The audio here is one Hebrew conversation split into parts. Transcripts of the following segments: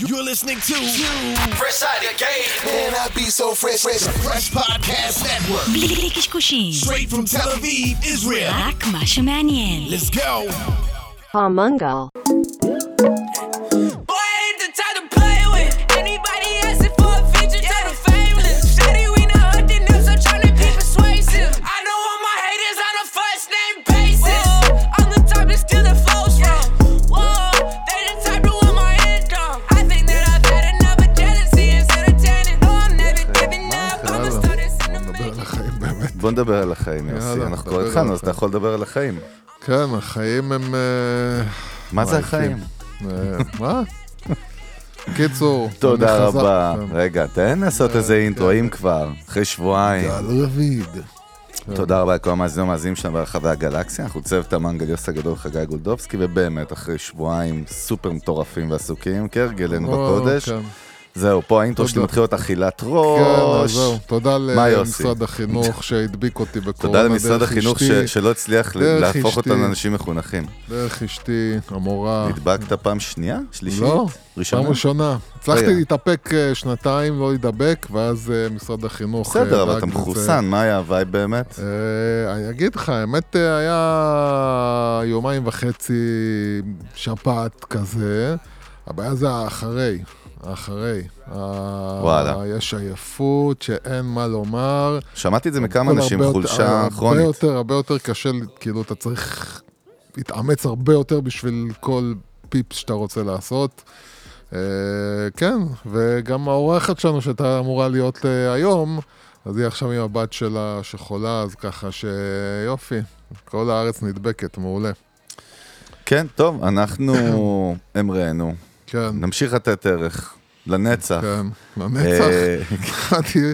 You're listening to Fresh Out of Game. Man, I be so fresh, fresh, fresh podcast network. Straight from Tel Aviv, Israel. Let's go. Pomungal. בוא נדבר על החיים, יוסי. יאללה, אנחנו כבר התחלנו, אז אתה יכול לדבר על החיים. כן, החיים הם... אה, מה זה. החיים? אה, מה? קיצור, תודה רבה. כן. רגע, תן לעשות איזה אינטרו, אם כבר, אחרי שבועיים. גל רביד. תודה רבה לכל המאזינים והמאזינים שלנו ברחבי הגלקסיה. אנחנו צוות המנגל יוסי הגדול חגי גולדובסקי, ובאמת, אחרי שבועיים סופר מטורפים ועסוקים, כהרגלנו בקודש. כן. זהו, פה האינטרו שלי. מתחיל להיות אכילת כן, ראש. אז זהו. תודה? למשרד החינוך שהדביק אותי בקורונה. תודה למשרד החינוך שלא הצליח להפוך. אותנו לאנשים מחונכים. דרך אשתי, המורה. נדבקת פעם שנייה? שלישית? לא, ראשונה? פעם ראשונה. הצלחתי. להתאפק אה, שנתיים, לא להידבק, ואז אה, משרד החינוך... אה, בסדר, אבל אתה. מחוסן, מה היה ה vibe באמת? אני אגיד לך, האמת היה יומיים וחצי שפעת כזה, הבעיה זה האחרי, האחרי. וואלה. יש עייפות שאין מה לומר. שמעתי את זה מכמה אנשים, הרבה חולשה הרבה כרונית. יותר, הרבה יותר קשה, כאילו, אתה צריך להתאמץ הרבה יותר בשביל כל פיפס שאתה רוצה לעשות. אה, כן, וגם האורחת שלנו שהייתה אמורה להיות אה, היום, אז היא עכשיו עם הבת שלה שחולה, אז ככה שיופי, כל הארץ נדבקת, מעולה. כן, טוב, אנחנו אמרנו, כן, נמשיך לתת ערך, לנצח. כן, לנצח. אה,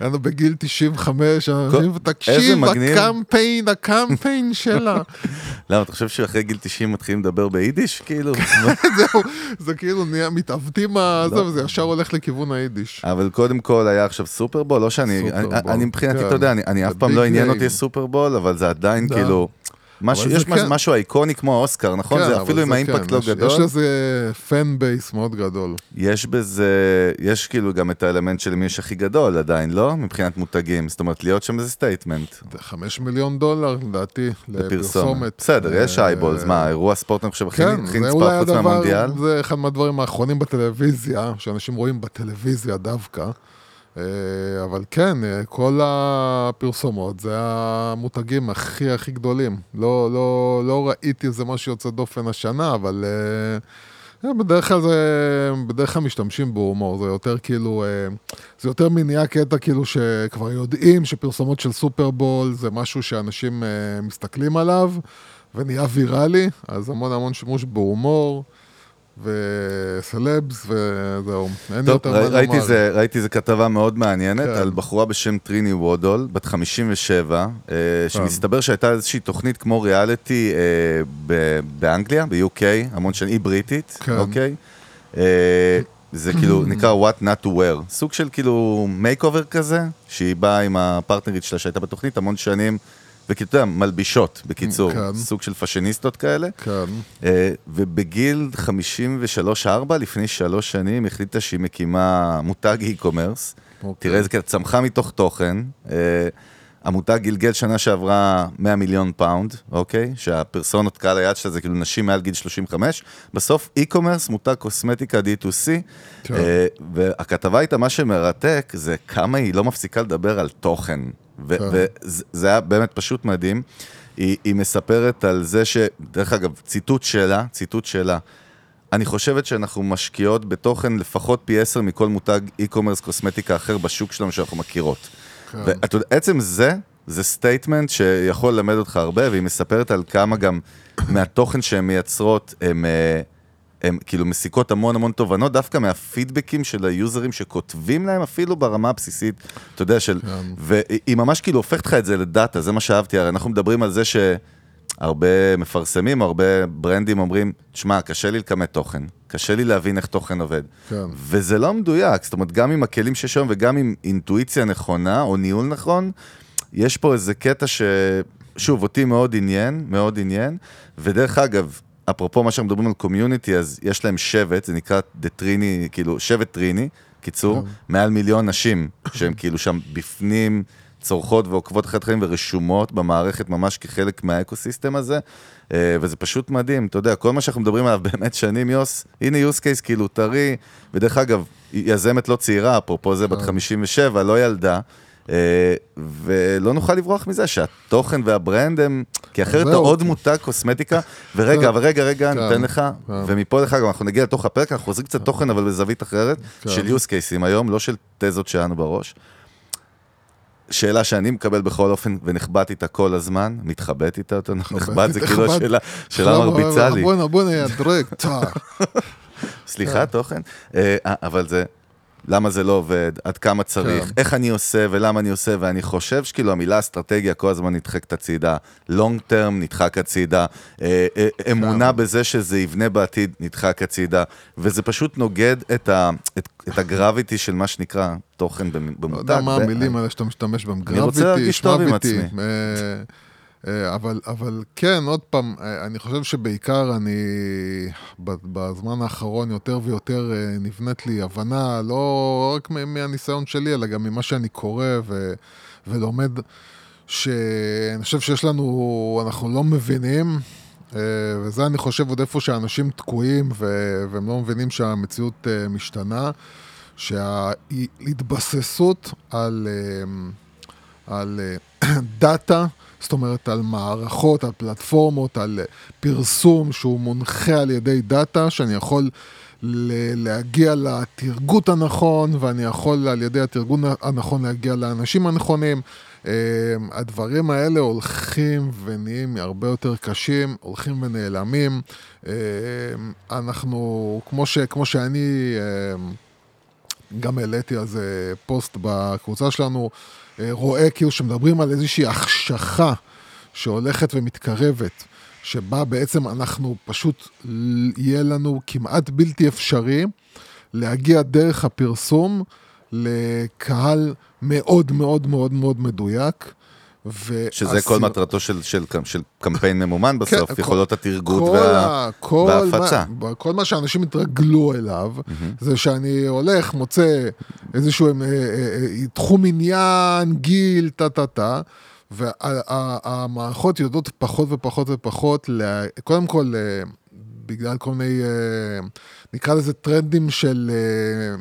היינו בגיל 95, אנשים, תקשיב. הקמפיין, הקמפיין שלה. למה, אתה חושב שאחרי גיל 90 מתחילים לדבר ביידיש? כאילו? זהו, זה כאילו נהיה, מתעוותים. לא. זה, ישר הולך לכיוון היידיש. אבל קודם כל היה עכשיו סופרבול, לא שאני, אני- אני מבחינתי, כן. אתה יודע, אני- אני אף פעם לא עניין. אותי סופרבול, אבל זה עדיין. כאילו, משהו- יש כן. משהו איקוני כמו האוסקר, נכון? כן, זה אפילו זה ה impact כן, לא יש- גדול. יש לזה fan base מאוד גדול. יש בזה, יש כאילו גם את האלמנט של מי יש הכי גדול עדיין, לא? מבחינת מותגים, זאת אומרת, להיות שם זה statement. זה חמש מיליון דולר, לדעתי, לפרסומת. בסדר, יש אה, eyeballs, מה, אירוע ספורט אני חושב הכי כן, נצפה חוץ מהמונדיאל? זה אחד מהדברים האחרונים בטלוויזיה, שאנשים רואים בטלוויזיה דווקא. אה, אבל כן, אה, כל הפרסומות זה המותגים הכי הכי גדולים. לא, לא, לא ראיתי איזה משהו יוצא דופן השנה, אבל אה, בדרך כלל זה, בדרך כלל משתמשים בהומור, זה יותר כאילו, זה יותר מנהיה קטע כאילו שכבר יודעים שפרסומות של סופרבול זה משהו שאנשים מסתכלים עליו. ונהיה ויראלי, אז המון המון שימוש בהומור וסלבס וזהו. אין טוב, יותר מה לומר. ראיתי ראיתי איזה כתבה מאוד מעניינת כן. על בחורה בשם טריני וודול, בת 57, אה, שמסתבר שהייתה איזושהי תוכנית כמו ריאליטי אה, ב- באנגליה, ב-UK, המון שנים, היא בריטית, כן. אוקיי? אה, זה כאילו נקרא What Not to Wear, סוג של כאילו makeover כזה, שהיא באה עם הפרטנרית שלה שהייתה בתוכנית המון שנים, וכאילו, אתה יודע, מלבישות, בקיצור, כן. סוג של פאשיניסטות כאלה. כן, אה, ובגיל 53-4, לפני שלוש שנים, החליטה שהיא מקימה מותג e-commerce. אוקיי. תראה איזה קטע, צמחה מתוך תוכן. המותג גלגל שנה שעברה 100 מיליון פאונד, אוקיי? שהפרסונות, קהל היעד שלה זה כאילו נשים מעל גיל 35. בסוף e-commerce, מותג קוסמטיקה D2C. כן. אה, והכתבה הייתה, מה שמרתק זה כמה היא לא מפסיקה לדבר על תוכן. ו- כן. וזה היה באמת פשוט מדהים. היא, היא מספרת על זה ש... דרך אגב, ציטוט שלה, ציטוט שלה. אני חושבת שאנחנו משקיעות בתוכן לפחות פי עשר מכל מותג e-commerce קוסמטיקה אחר בשוק שלנו שאנחנו מכירות. כן. ואתה יודע, עצם זה, זה statement שיכול ללמד אותך הרבה, והיא מספרת על כמה גם מהתוכן שהן מייצרות, הם, אה, הם כאילו מסיקות המון המון תובנות, דווקא מהפידבקים של היוזרים שכותבים להם אפילו ברמה הבסיסית, אתה יודע, של... כן. והיא ממש כאילו הופכת לך את זה לדאטה, זה מה שאהבתי, הרי אנחנו מדברים על זה שהרבה מפרסמים, הרבה ברנדים אומרים, שמע, קשה לי לכמת תוכן, קשה לי להבין איך תוכן עובד. כן. וזה לא מדויק, זאת אומרת, גם עם הכלים שיש היום וגם עם אינטואיציה נכונה או ניהול נכון, יש פה איזה קטע ש... שוב, אותי מאוד עניין, מאוד עניין, ודרך אגב, אפרופו מה שאנחנו מדברים על community, אז יש להם שבט, זה נקרא the Trinny, כאילו, שבט טריני, קיצור, מעל מיליון נשים, שהם כאילו שם בפנים, צורכות ועוקבות אחרי החיים ורשומות במערכת ממש כחלק מה ecosystem הזה, אה, וזה פשוט מדהים, אתה יודע, כל מה שאנחנו מדברים עליו באמת שנים, use, הנה use case כאילו טרי, ודרך אגב, יזמת לא צעירה, אפרופו זה, בת 57, לא ילדה. אה, ולא נוכל לברוח מזה שהתוכן והברנד הם, כי אחרת אתה. עוד מותג קוסמטיקה, ורגע, אבל רגע, רגע, כן, ניתן לך. ומפה לך גם אנחנו נגיע לתוך הפרק, אנחנו חוזרים קצת תוכן, אבל בזווית אחרת, כן. של use cases היום, לא של תזות שלנו בראש. שאלה שאני מקבל בכל אופן, ונחבט איתה כל הזמן, מתחבט איתה יותר נכון, נחבט זה כאילו. השאלה, שאלה מרביצה לי. בואנה, בואנה, יא טאק. סליחה, תוכן. אה, אה, אבל זה, למה זה לא עובד, עד כמה צריך, כן. איך אני עושה ולמה אני עושה, ואני חושב שכאילו המילה אסטרטגיה כל הזמן נדחקת הצידה, long term נדחק הצידה, אה, אה, אמונה בזה שזה יבנה בעתיד נדחק הצידה, וזה פשוט נוגד את, ה, את, את הגרביטי של מה שנקרא תוכן במ- לא במותג. יודע מה המילים האלה שאתה משתמש בהם, אני רוצה גרביטי, להרגיש טוב עם שמביטי. עצמי. אה, אבל, אבל כן, עוד פעם, אה, אני חושב שבעיקר אני, בזמן האחרון יותר ויותר אה, נבנית לי הבנה, לא רק מהניסיון שלי, אלא גם ממה שאני קורא ו, ולומד, שאני חושב שיש לנו, אנחנו לא מבינים, וזה אני חושב עוד איפה שאנשים תקועים ו- והם לא מבינים שהמציאות משתנה. שההתבססות על, על דאטה, זאת אומרת על מערכות, על פלטפורמות, על אה, פרסום שהוא מונחה על ידי דאטה, שאני יכול ל- להגיע לתרגות הנכון, ואני יכול על ידי התרגון הנכון להגיע לאנשים הנכונים. אה, הדברים האלה הולכים ונהיים הרבה יותר קשים, הולכים ונעלמים. אה, אנחנו, כמו, ש, כמו שאני... גם העליתי על זה פוסט בקבוצה שלנו, רואה כאילו שמדברים על איזושהי החשכה שהולכת ומתקרבת, שבה בעצם אנחנו פשוט, יהיה לנו כמעט בלתי אפשרי להגיע דרך הפרסום לקהל מאוד מאוד מאוד מאוד מדויק. שזה כל מטרתו של, של, של קמפיין ממומן בסוף, כן, יכולות התרגות וה, כל וההפצה. מה, כל מה שאנשים התרגלו אליו, זה שאני הולך, מוצא איזשהו אה, אה, אה, תחום עניין, גיל, טה-טה-טה, והמערכות יודעות פחות ופחות ופחות, קודם כל, אה, בגלל כל מיני, אה, נקרא לזה טרנדים של,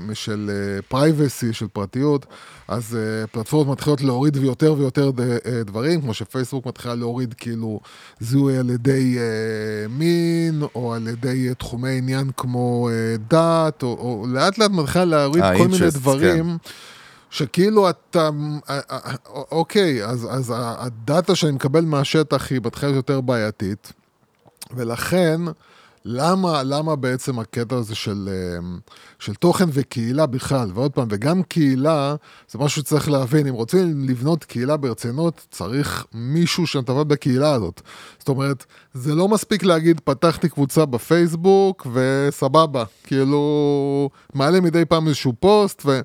אה, של פרייבסי, של פרטיות, אז אה, פלטפורמות מתחילות להוריד יותר ויותר אה, דברים, כמו שפייסבוק מתחילה להוריד כאילו זיהוי על ידי אה, מין, או על ידי אה, תחומי עניין כמו אה, דת, או, או לאט לאט מתחילה להוריד אה, כל מיני דברים. שכאילו אתה, אה, אה, אוקיי, אז, אז הדאטה שאני מקבל מהשטח היא בתחילה יותר בעייתית, ולכן, למה, למה בעצם הקטע הזה של, אה, של תוכן וקהילה בכלל, ועוד פעם, וגם קהילה, זה משהו שצריך להבין, אם רוצים לבנות קהילה ברצינות, צריך מישהו שמטפל בקהילה הזאת. זאת אומרת, זה לא מספיק להגיד, פתחתי קבוצה בפייסבוק, וסבבה, כאילו, מעלה מדי פעם איזשהו פוסט, ו...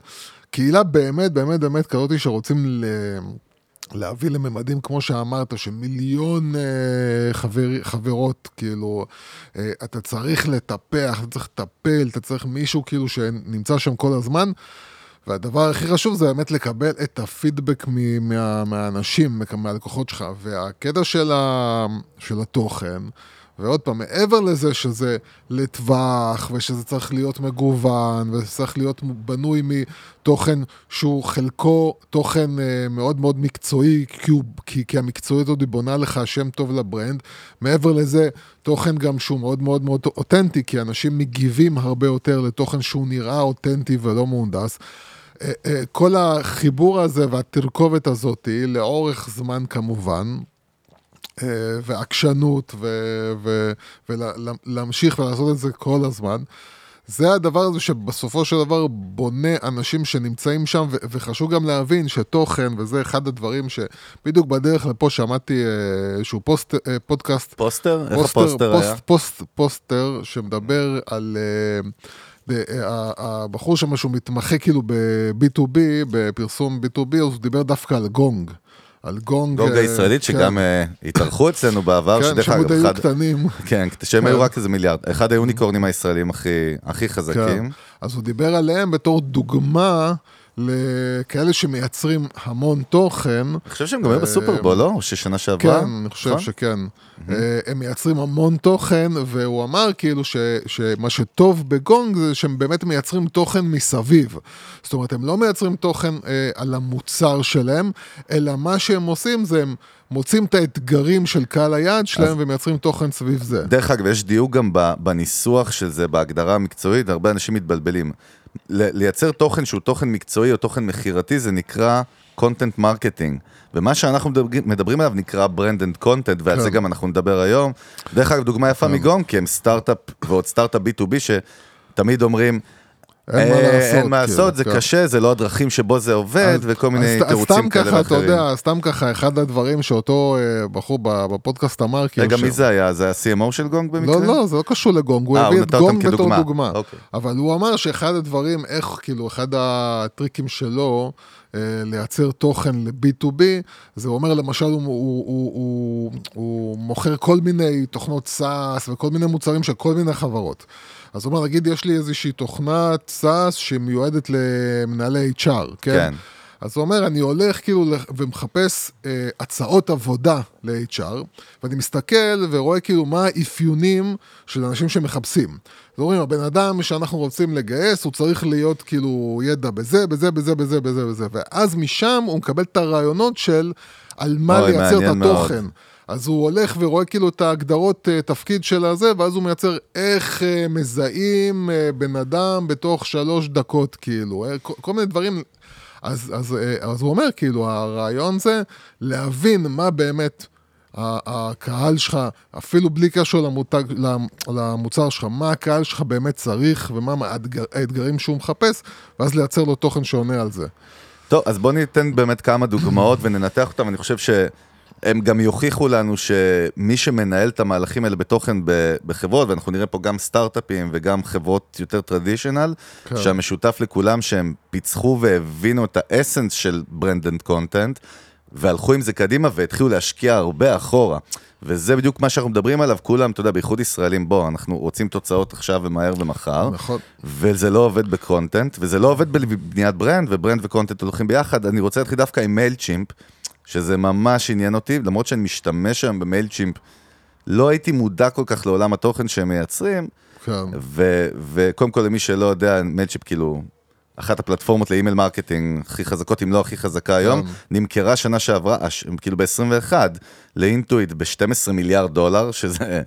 קהילה באמת, באמת, באמת כזאת שרוצים ל... להביא לממדים, כמו שאמרת, של מיליון אה, חבר, חברות, כאילו, אה, אתה צריך לטפח, אתה צריך לטפל, אתה צריך מישהו כאילו שנמצא שם כל הזמן. והדבר הכי חשוב זה באמת לקבל את הפידבק מ- מה, מהאנשים, מהלקוחות שלך. והקטע של, ה, של התוכן, ועוד פעם, מעבר לזה שזה לטווח, ושזה צריך להיות מגוון, וזה צריך להיות בנוי מתוכן שהוא חלקו תוכן אה, מאוד מאוד מקצועי, כי, הוא, כי, כי המקצועיות עוד היא בונה לך שם טוב לברנד. מעבר לזה, תוכן גם שהוא מאוד מאוד מאוד אותנטי, כי אנשים מגיבים הרבה יותר לתוכן שהוא נראה אותנטי ולא מהונדס. אה, אה, כל החיבור הזה והתרכובת הזאת, לאורך זמן כמובן, ועקשנות, ו- ו- ולהמשיך ולעשות את זה כל הזמן. זה הדבר הזה שבסופו של דבר בונה אנשים שנמצאים שם, ו- וחשוב גם להבין שתוכן, וזה אחד הדברים שבדיוק בדרך לפה שמעתי אה, איזשהו פוסט, אה, פודקאסט פוסטר? איך הפוסטר פוסט, היה? פוסט, פוסטר שמדבר על... אה, אה, הבחור שם שהוא מתמחה כאילו ב-B2B, בפרסום B2B, אז הוא דיבר דווקא על גונג. על גונג. גונג אה, הישראלית, כן. שגם אה, התארחו אצלנו בעבר, כן, שדרך שהם עוד אגב, היו קטנים. כן, שהם כן. היו רק איזה מיליארד. אחד היוניקורנים הישראלים הכי כן. חזקים. אז הוא דיבר עליהם בתור דוגמה לכאלה שמייצרים המון תוכן. אני חושב שהם גם היו בסופרבול, לא? ששנה שעברה? כן, אני חושב נכון? שכן. אה, הם מייצרים המון תוכן, והוא אמר כאילו ש, שמה שטוב בגונג זה שהם באמת מייצרים תוכן מסביב. זאת אומרת, הם לא מייצרים תוכן אה, על המוצר שלהם, אלא מה שהם עושים זה הם מוצאים את האתגרים של קהל היעד שלהם ומייצרים תוכן סביב זה. דרך אגב, יש דיוק גם בניסוח של זה, בהגדרה המקצועית, הרבה אנשים מתבלבלים. לייצר תוכן שהוא תוכן מקצועי או תוכן מכירתי, זה נקרא content marketing. ומה שאנחנו מדברים, מדברים עליו נקרא brand and content, ועל כן. זה גם אנחנו נדבר היום. דרך אגב, דוגמה יפה מגונג, כי הם סטארט-אפ ועוד סטארט-אפ B2B שתמיד אומרים, אין מה "אה, לעשות, אין מה כאילו, לעשות, זה. קשה, זה לא הדרכים שבו זה עובד, וכל מיני אז- אז תירוצים סתם כאלה ככה, אתה ואחרים. יודע, סתם ככה, אחד הדברים שאותו אה, בחור בפודקאסט אמר, כאילו... רגע, מי זה היה? זה ה-CMO של גונג במקרה? לא, לא, זה לא קשור לגונג, הוא אה, הביא את גונג בתור. דוגמה. אוקיי. אבל הוא אמר שאחד הדברים, איך, כאילו, אחד הטריקים שלו, לייצר תוכן ל-B2B, זה אומר, למשל, הוא, הוא, הוא, הוא, הוא מוכר כל מיני תוכנות SaaS וכל מיני מוצרים של כל מיני חברות. אז הוא אומר, נגיד, יש לי איזושהי תוכנת SaaS שמיועדת למנהלי HR, כן? כן. אז הוא אומר, אני הולך כאילו ומחפש אה, הצעות עבודה ל-HR, ואני מסתכל ורואה כאילו מה האפיונים של אנשים שמחפשים. אז אומרים, הבן אדם שאנחנו רוצים לגייס, הוא צריך להיות כאילו ידע בזה, בזה, בזה, בזה, בזה, בזה. ואז משם הוא מקבל את הרעיונות של על מה לייצר את מעניין מאוד. אז הוא הולך ורואה כאילו את ההגדרות אה, תפקיד של הזה, ואז הוא מייצר איך אה, מזהים אה, בן אדם בתוך שלוש דקות, כאילו, כל, מיני דברים. אז, אז, אז הוא אומר, כאילו, הרעיון זה להבין מה באמת הקהל שלך, אפילו בלי קשר למותג, למ- למוצר שלך, מה הקהל שלך באמת צריך ומה האתגר, האתגרים שהוא מחפש, ואז לייצר לו תוכן שעונה על זה. טוב, אז בואו ניתן באמת כמה דוגמאות וננתח אותם, אני חושב שהם גם יוכיחו לנו שמי שמנהל את המהלכים האלה בתוכן בחברות, ואנחנו נראה פה גם סטארט-אפים וגם חברות יותר טרדישיונל, כן. שהמשותף לכולם שהם פיצחו והבינו את ה essence של brand and content, והלכו עם זה קדימה והתחילו להשקיע הרבה אחורה. וזה בדיוק מה שאנחנו מדברים עליו, כולם, אתה יודע, בייחוד ישראלים, בוא, אנחנו רוצים תוצאות עכשיו ומהר ומחר. נכון. וזה לא עובד ב content, וזה לא עובד בבניית brand, ו brand ו content הולכים ביחד. אני רוצה להתחיל דווקא עם Mailchimp, שזה ממש עניין אותי, למרות שאני משתמש היום ב Mailchimp, לא הייתי מודע כל כך לעולם התוכן שהם מייצרים, כן. ו- וקודם כל למי שלא יודע, Mailchimp כאילו... אחת הפלטפורמות ל email marketing הכי חזקות, אם לא הכי חזקה היום, כן. נמכרה שנה שעברה, כאילו ב-21, ל Intuit ב-12 מיליארד דולר, שזה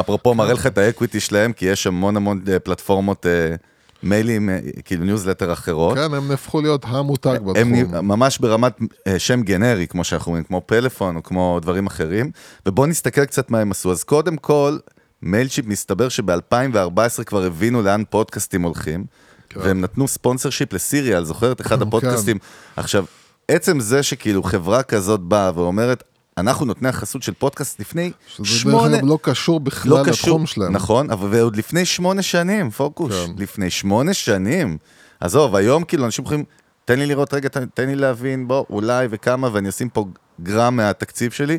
אפרופו מראה לך את ה equity שלהם, כי יש המון המון אה, פלטפורמות אה, מיילים, אה, כאילו ניוזלטר אחרות. כן, הם נהפכו להיות המותג הם בתחום. נ- ממש ברמת אה, שם גנרי, כמו שאנחנו אומרים, כמו פלאפון או כמו דברים אחרים. ובואו נסתכל קצת מה הם עשו. אז קודם כל, Mailchimp מסתבר שב-2014 כבר הבינו לאן פודקאסטים הולכים, כן. והם נתנו sponsorship ל Serial, זוכרת? אחד כן. הפודקאסטים. עכשיו, עצם זה שכאילו חברה כזאת באה ואומרת, אנחנו נותני החסות של פודקאסט לפני שזה דרך שמונה... אגב לא קשור בכלל לא קשור, לתחום שלהם. נכון, אבל ועוד לפני שמונה שנים, פוקוס, כן. לפני שמונה שנים. עזוב, היום כאילו אנשים יכולים, תן לי לראות רגע, תן, תן לי להבין, בוא, אולי וכמה, ואני אשים פה גרם מהתקציב שלי.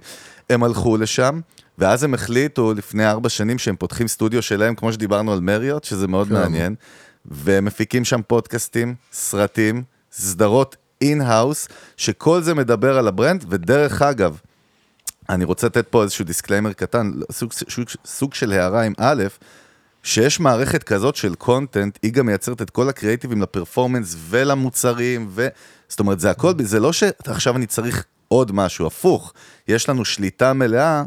הם הלכו לשם, ואז הם החליטו לפני ארבע שנים שהם פותחים סטודיו שלהם, כמו שדיברנו על Marriott, שזה מאוד כן. מעניין, והם מפיקים שם פודקאסטים, סרטים, סדרות in-house, שכל זה מדבר על ה brand, ודרך אגב, אני רוצה לתת פה איזשהו disclaimer קטן, סוג, סוג, סוג של הערה עם א', שיש מערכת כזאת של content, היא גם מייצרת את כל הקריאיטיבים ל performance ולמוצרים, ו... זאת אומרת, זה הכל, זה לא שעכשיו אני צריך עוד משהו, הפוך, יש לנו שליטה מלאה,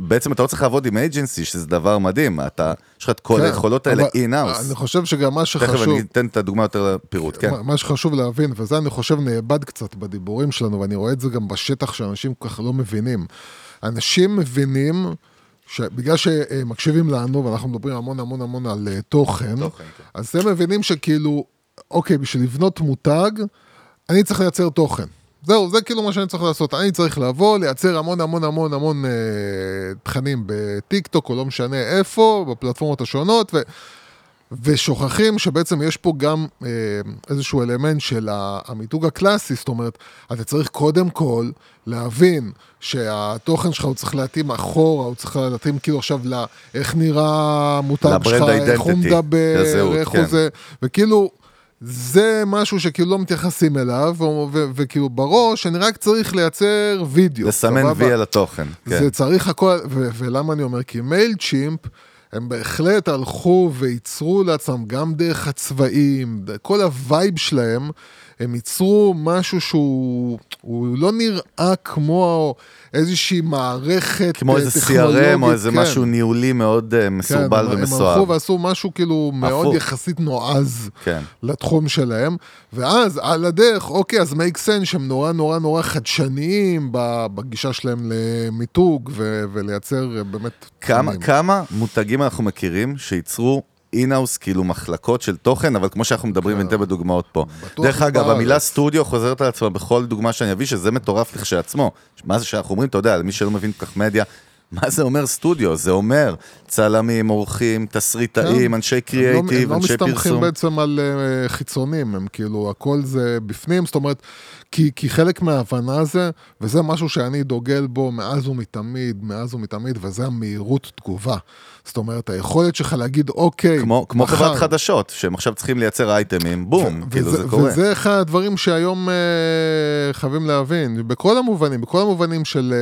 בעצם אתה לא צריך לעבוד עם agency, שזה דבר מדהים, אתה, יש לך את כל כן, היכולות האלה in-house. אני חושב שגם מה תכף שחשוב... אני אתן את הדוגמה יותר לפירוט, כן. מה- מה שחשוב להבין, וזה אני חושב נאבד קצת בדיבורים שלנו, ואני רואה את זה גם בשטח שאנשים כל כך לא מבינים. אנשים מבינים שבגלל שמקשיבים לנו, ואנחנו מדברים המון המון המון על אה, תוכן, תוכן, כן. אז הם מבינים שכאילו, אוקיי, בשביל לבנות מותג, אני צריך לייצר תוכן. זהו, זה כאילו מה שאני צריך לעשות. אני צריך לבוא, לייצר המון המון המון המון אה, תכנים בטיק טוק, או לא משנה איפה, בפלטפורמות השונות, ו... ושוכחים שבעצם יש פה גם אה, איזשהו אלמנט של המיתוג הקלאסי, זאת אומרת, אתה צריך קודם כל להבין שהתוכן שלך הוא צריך להתאים אחורה, הוא צריך להתאים כאילו עכשיו לאיך נראה המותג שלך, איך הוא מדבר, לזהות, איך כן. הוא זה, וכאילו... זה משהו שכאילו לא מתייחסים אליו, וכאילו בראש אני רק צריך לייצר וידאו. לסמן? וי על התוכן. כן. זה צריך הכל, ולמה אני אומר? כי Mailchimp, הם בהחלט הלכו וייצרו לעצמם גם דרך הצבעים, כל ה vibe שלהם, הם ייצרו משהו שהוא הוא לא נראה כמו איזושהי מערכת כמו אה, איזה CRM או איזה כן. משהו ניהולי מאוד אה, מסורבל כן, הם- הם ומסואב. הלכו ועשו משהו כאילו מאוד הפוך. יחסית נועז כן. לתחום שלהם, ואז על הדרך, אוקיי, אז מייק סן שהם נורא נורא נורא חדשניים בגישה שלהם למיתוג ו- ולייצר אה, באמת... כמה. כמה מותגים אנחנו מכירים שייצרו אינהאוס, כאילו מחלקות של תוכן, אבל כמו שאנחנו מדברים וניתן בדוגמאות פה. כן. דרך אגב. המילה סטודיו חוזרת על עצמה בכל דוגמה שאני אביא, שזה מטורף לכשעצמו. מה זה שאנחנו אומרים, אתה יודע, למי שלא מבין כל כך מדיה, מה זה אומר סטודיו? זה אומר צלמים, עורכים, תסריטאים, כן. אנשי הם לא- קריאייטיב, הם אנשי לא מסתמכים פרסום. בעצם על uh, חיצונים, הם כאילו, הכל זה בפנים, זאת אומרת, כי, כי חלק מההבנה זה, וזה משהו שאני דוגל בו מאז ומתמיד, מאז ומתמיד, וזה המהירות תגובה. זאת אומרת, היכולת שלך להגיד, אוקיי, כמו, כמו מחר." חברת חדשות, שהם עכשיו צריכים לייצר אייטמים, בום, ו- כאילו וזה, זה קורה. וזה אחד הדברים שהיום אה, חייבים להבין, בכל המובנים, בכל המובנים של,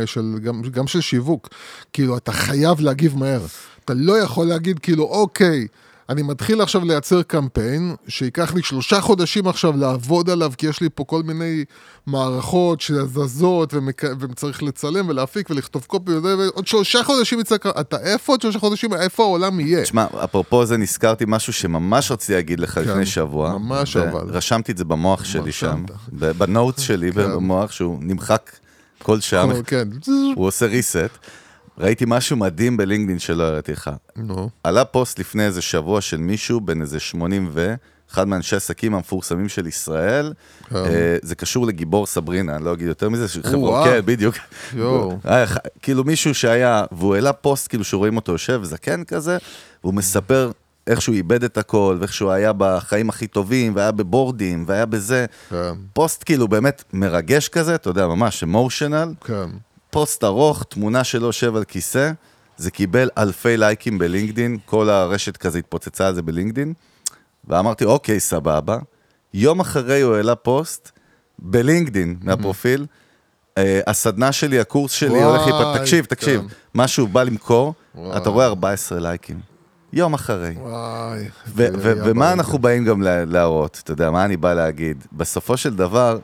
אה, של גם, גם של שיווק. כאילו, אתה חייב להגיב מהר. אתה לא יכול להגיד, כאילו, אוקיי, אני מתחיל עכשיו לייצר קמפיין, שייקח לי שלושה חודשים עכשיו לעבוד עליו, כי יש לי פה כל מיני מערכות שזזות, ומק... וצריך לצלם ולהפיק ולכתוב קופי, ועוד שלושה חודשים יצא... קר- אתה איפה עוד שלושה חודשים, איפה העולם יהיה? תשמע, אפרופו זה נזכרתי משהו שממש רציתי להגיד לך לפני שבוע. כן, ממש ו- אבל. רשמתי את זה במוח שלי שם, בנוטס שלי כן. במוח, שהוא נמחק כל שעה, כן. הוא עושה reset. ראיתי משהו מדהים בלינקדאין שלא הראיתי לך. נו. עלה פוסט לפני איזה שבוע של מישהו בן איזה 80 ו... אחד מאנשי העסקים המפורסמים של ישראל, כן. אה, זה קשור לגיבור סברינה, אני לא אגיד יותר מזה, וואו. כן, בדיוק. ח- כאילו מישהו שהיה, והוא העלה פוסט כאילו שרואים אותו יושב זקן כזה, והוא מספר איך שהוא איבד את הכל, ואיך שהוא היה בחיים הכי טובים, והיה בבורדים, והיה בזה. כן. פוסט כאילו באמת מרגש כזה, אתה יודע, ממש emotional. כן. פוסט ארוך, תמונה שלו יושב על כיסא, זה קיבל אלפי לייקים בלינקדין, כל הרשת כזה התפוצצה על זה בלינקדין, ואמרתי, אוקיי, סבבה. יום אחרי הוא העלה פוסט בלינקדין מהפרופיל, אה, הסדנה שלי, הקורס שלי וואי, הולך להיפתח, תקשיב, תקשיב, כן. מה שהוא בא למכור, וואי. אתה רואה 14 לייקים. יום אחרי. וואי. ו- ו- ומה. אנחנו באים גם לה- להראות? אתה יודע, מה אני בא להגיד? בסופו של דבר,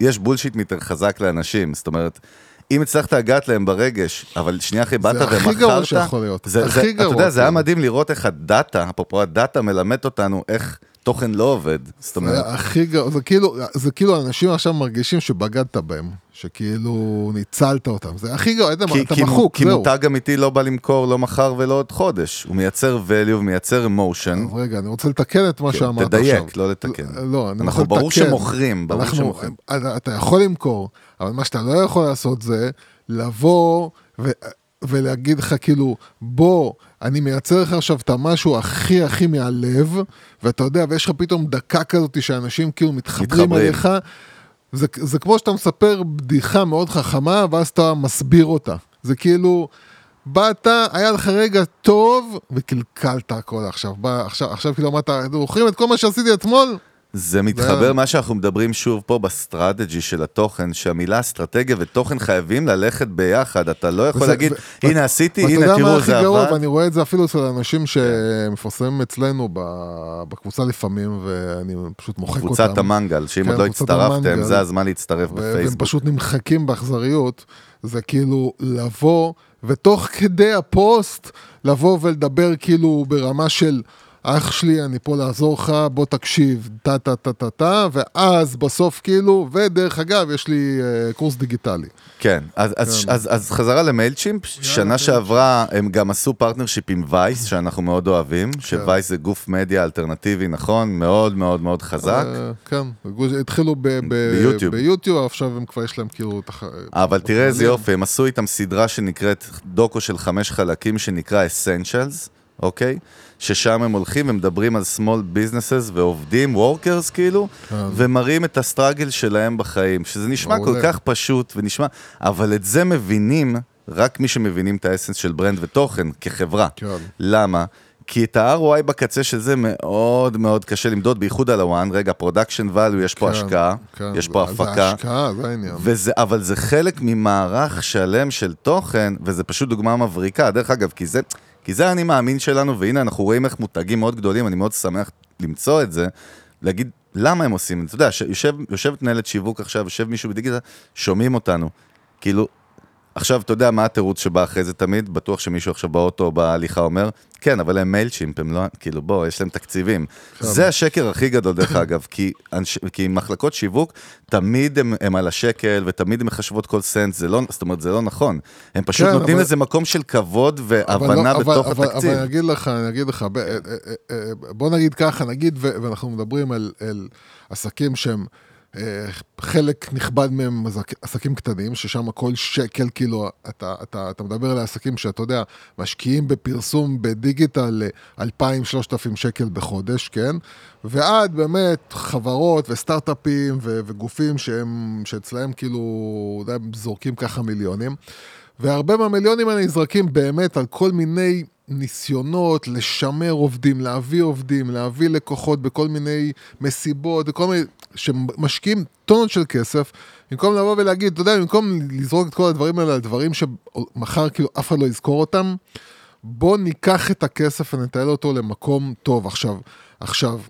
יש בולשיט מיטר חזק לאנשים, זאת אומרת... אם הצלחת לגעת להם ברגש, אבל שנייה אחרי באת הכי ומכרת, גרוע שיכול להיות. זה, הכי זה, גרוע, אתה יודע, זה היה. מדהים לראות איך הדאטה, אפרופו הדאטה מלמד אותנו איך תוכן לא עובד. זאת אומרת, זה הכי גרוע, זה כאילו, זה כאילו אנשים עכשיו מרגישים שבגדת בהם, שכאילו ניצלת אותם, זה הכי גרוע, אתה כי, כי, מחוק, כי זהו. מותג אמיתי לא בא למכור לא מחר ולא עוד חודש, הוא מייצר value ומייצר emotion. אז רגע, אני רוצה לתקן את מה שאמרת עכשיו. כן, תדייק, לא לתקן. לא, אני אנחנו רוצה ברור לתקן. שמוכרים, ברור אנחנו- שמוכרים. אתה- יכול למכור, אבל מה שאתה לא יכול לעשות זה לבוא. ולהגיד לך כאילו, בוא, אני מייצר לך עכשיו את המשהו הכי הכי מהלב, ואתה יודע, ויש לך פתאום דקה כזאת שאנשים כאילו מתחברים. עליך, זה, זה כמו שאתה מספר בדיחה מאוד חכמה, ואז אתה מסביר אותה. זה כאילו, באת, היה לך רגע טוב, וקלקלת הכל עכשיו. בא, עכשיו, עכשיו כאילו אמרת, זוכרים את כל מה שעשיתי אתמול? זה מתחבר מה שאנחנו מדברים שוב פה ב strategy של התוכן, שהמילה אסטרטגיה ותוכן חייבים ללכת ביחד, אתה לא יכול להגיד, הנה עשיתי, הנה יודע מה תראו הכי זה גרוע, עבד. ואני רואה את זה אפילו אצל אנשים שמפרסמים אצלנו בקבוצה לפעמים, ואני פשוט מוחק אותם. קבוצת המנגל, שאם כן, עוד לא הצטרפתם. זה הזמן להצטרף ו- והם בפייסבוק. פשוט נמחקים באכזריות, זה כאילו לבוא, ותוך כדי הפוסט, לבוא ולדבר כאילו ברמה של... אח שלי, אני פה לעזור לך, בוא תקשיב, טה טה טה טה טה, ואז בסוף כאילו, ודרך אגב, יש לי אה, קורס דיגיטלי. כן, אז, אז, אז, אז חזרה ל Mailchimp, שנה שעברה הם גם עשו partnership עם Vice, שאנחנו מאוד אוהבים, כן. ש Vice זה גוף מדיה אלטרנטיבי, נכון? מאוד מאוד מאוד חזק. אה, כן, התחילו ב- ב- ביוטיוב. ביוטיוב, עכשיו הם כבר יש להם כאילו... תח- אבל תראה איזה. יופי, הם עשו איתם סדרה שנקראת דוקו של חמש חלקים, שנקרא Essentials, אוקיי? ששם הם הולכים ומדברים על small businesses ועובדים, workers כאילו, כן. ומראים את ה struggle שלהם בחיים, שזה נשמע מעולה. כל כך פשוט ונשמע, אבל את זה מבינים רק מי שמבינים את ה essence של brand ותוכן כחברה. כן. למה? כי את ה-ROI בקצה של זה מאוד מאוד קשה למדוד, בייחוד על הוואן, רגע, production value, יש פה כן, השקעה, כן, יש פה זה- הפקה. זה השקעה, זה העניין. וזה, אבל זה חלק ממערך שלם של תוכן, וזה פשוט דוגמה מבריקה. דרך אגב, כי זה, כי זה האני מאמין שלנו, והנה אנחנו רואים איך מותגים מאוד גדולים, אני מאוד שמח למצוא את זה, להגיד למה הם עושים את זה. אתה יודע, ש- יושב, יושבת מנהלת שיווק עכשיו, יושב מישהו בדיגיטל, שומעים אותנו. כאילו, עכשיו, אתה יודע מה התירוץ שבא אחרי זה תמיד? בטוח שמישהו עכשיו באוטו או בהליכה אומר, כן, אבל הם מיילצ'ימפ, הם לא, כאילו, בוא, יש להם תקציבים. זה השקר הכי גדול, דרך אגב, כי, אנש, כי מחלקות שיווק, תמיד הם, הם על השקל, ותמיד הם מחשבות כל סנט, זה לא, זאת אומרת, זה לא נכון. הם פשוט כן, נותנים אבל- לזה מקום של כבוד אבל והבנה לא- בתוך אבל, התקציב. אבל אני אגיד לך, אני אגיד לך, אה, אה, אה, בוא נגיד ככה, נגיד, ו- ואנחנו מדברים על, על עסקים שהם, חלק נכבד מהם עסק- עסקים קטנים, ששם כל שקל, כאילו, אתה, אתה, אתה מדבר על עסקים שאתה יודע, משקיעים בפרסום בדיגיטל 2,000-3,000 שקל בחודש, כן? ועד באמת חברות וסטארט-אפים ו- וגופים שהם, שאצלהם כאילו, זורקים ככה מיליונים. והרבה מהמיליונים האלה נזרקים באמת על כל מיני ניסיונות לשמר עובדים, להביא עובדים, להביא לקוחות בכל מיני מסיבות, וכל מיני, שמשקיעים טונות של כסף, במקום לבוא ולהגיד, אתה יודע, במקום לזרוק את כל הדברים האלה על דברים שמחר כאילו אף אחד לא יזכור אותם, בוא ניקח את הכסף ונטייל אותו למקום טוב. עכשיו, עכשיו,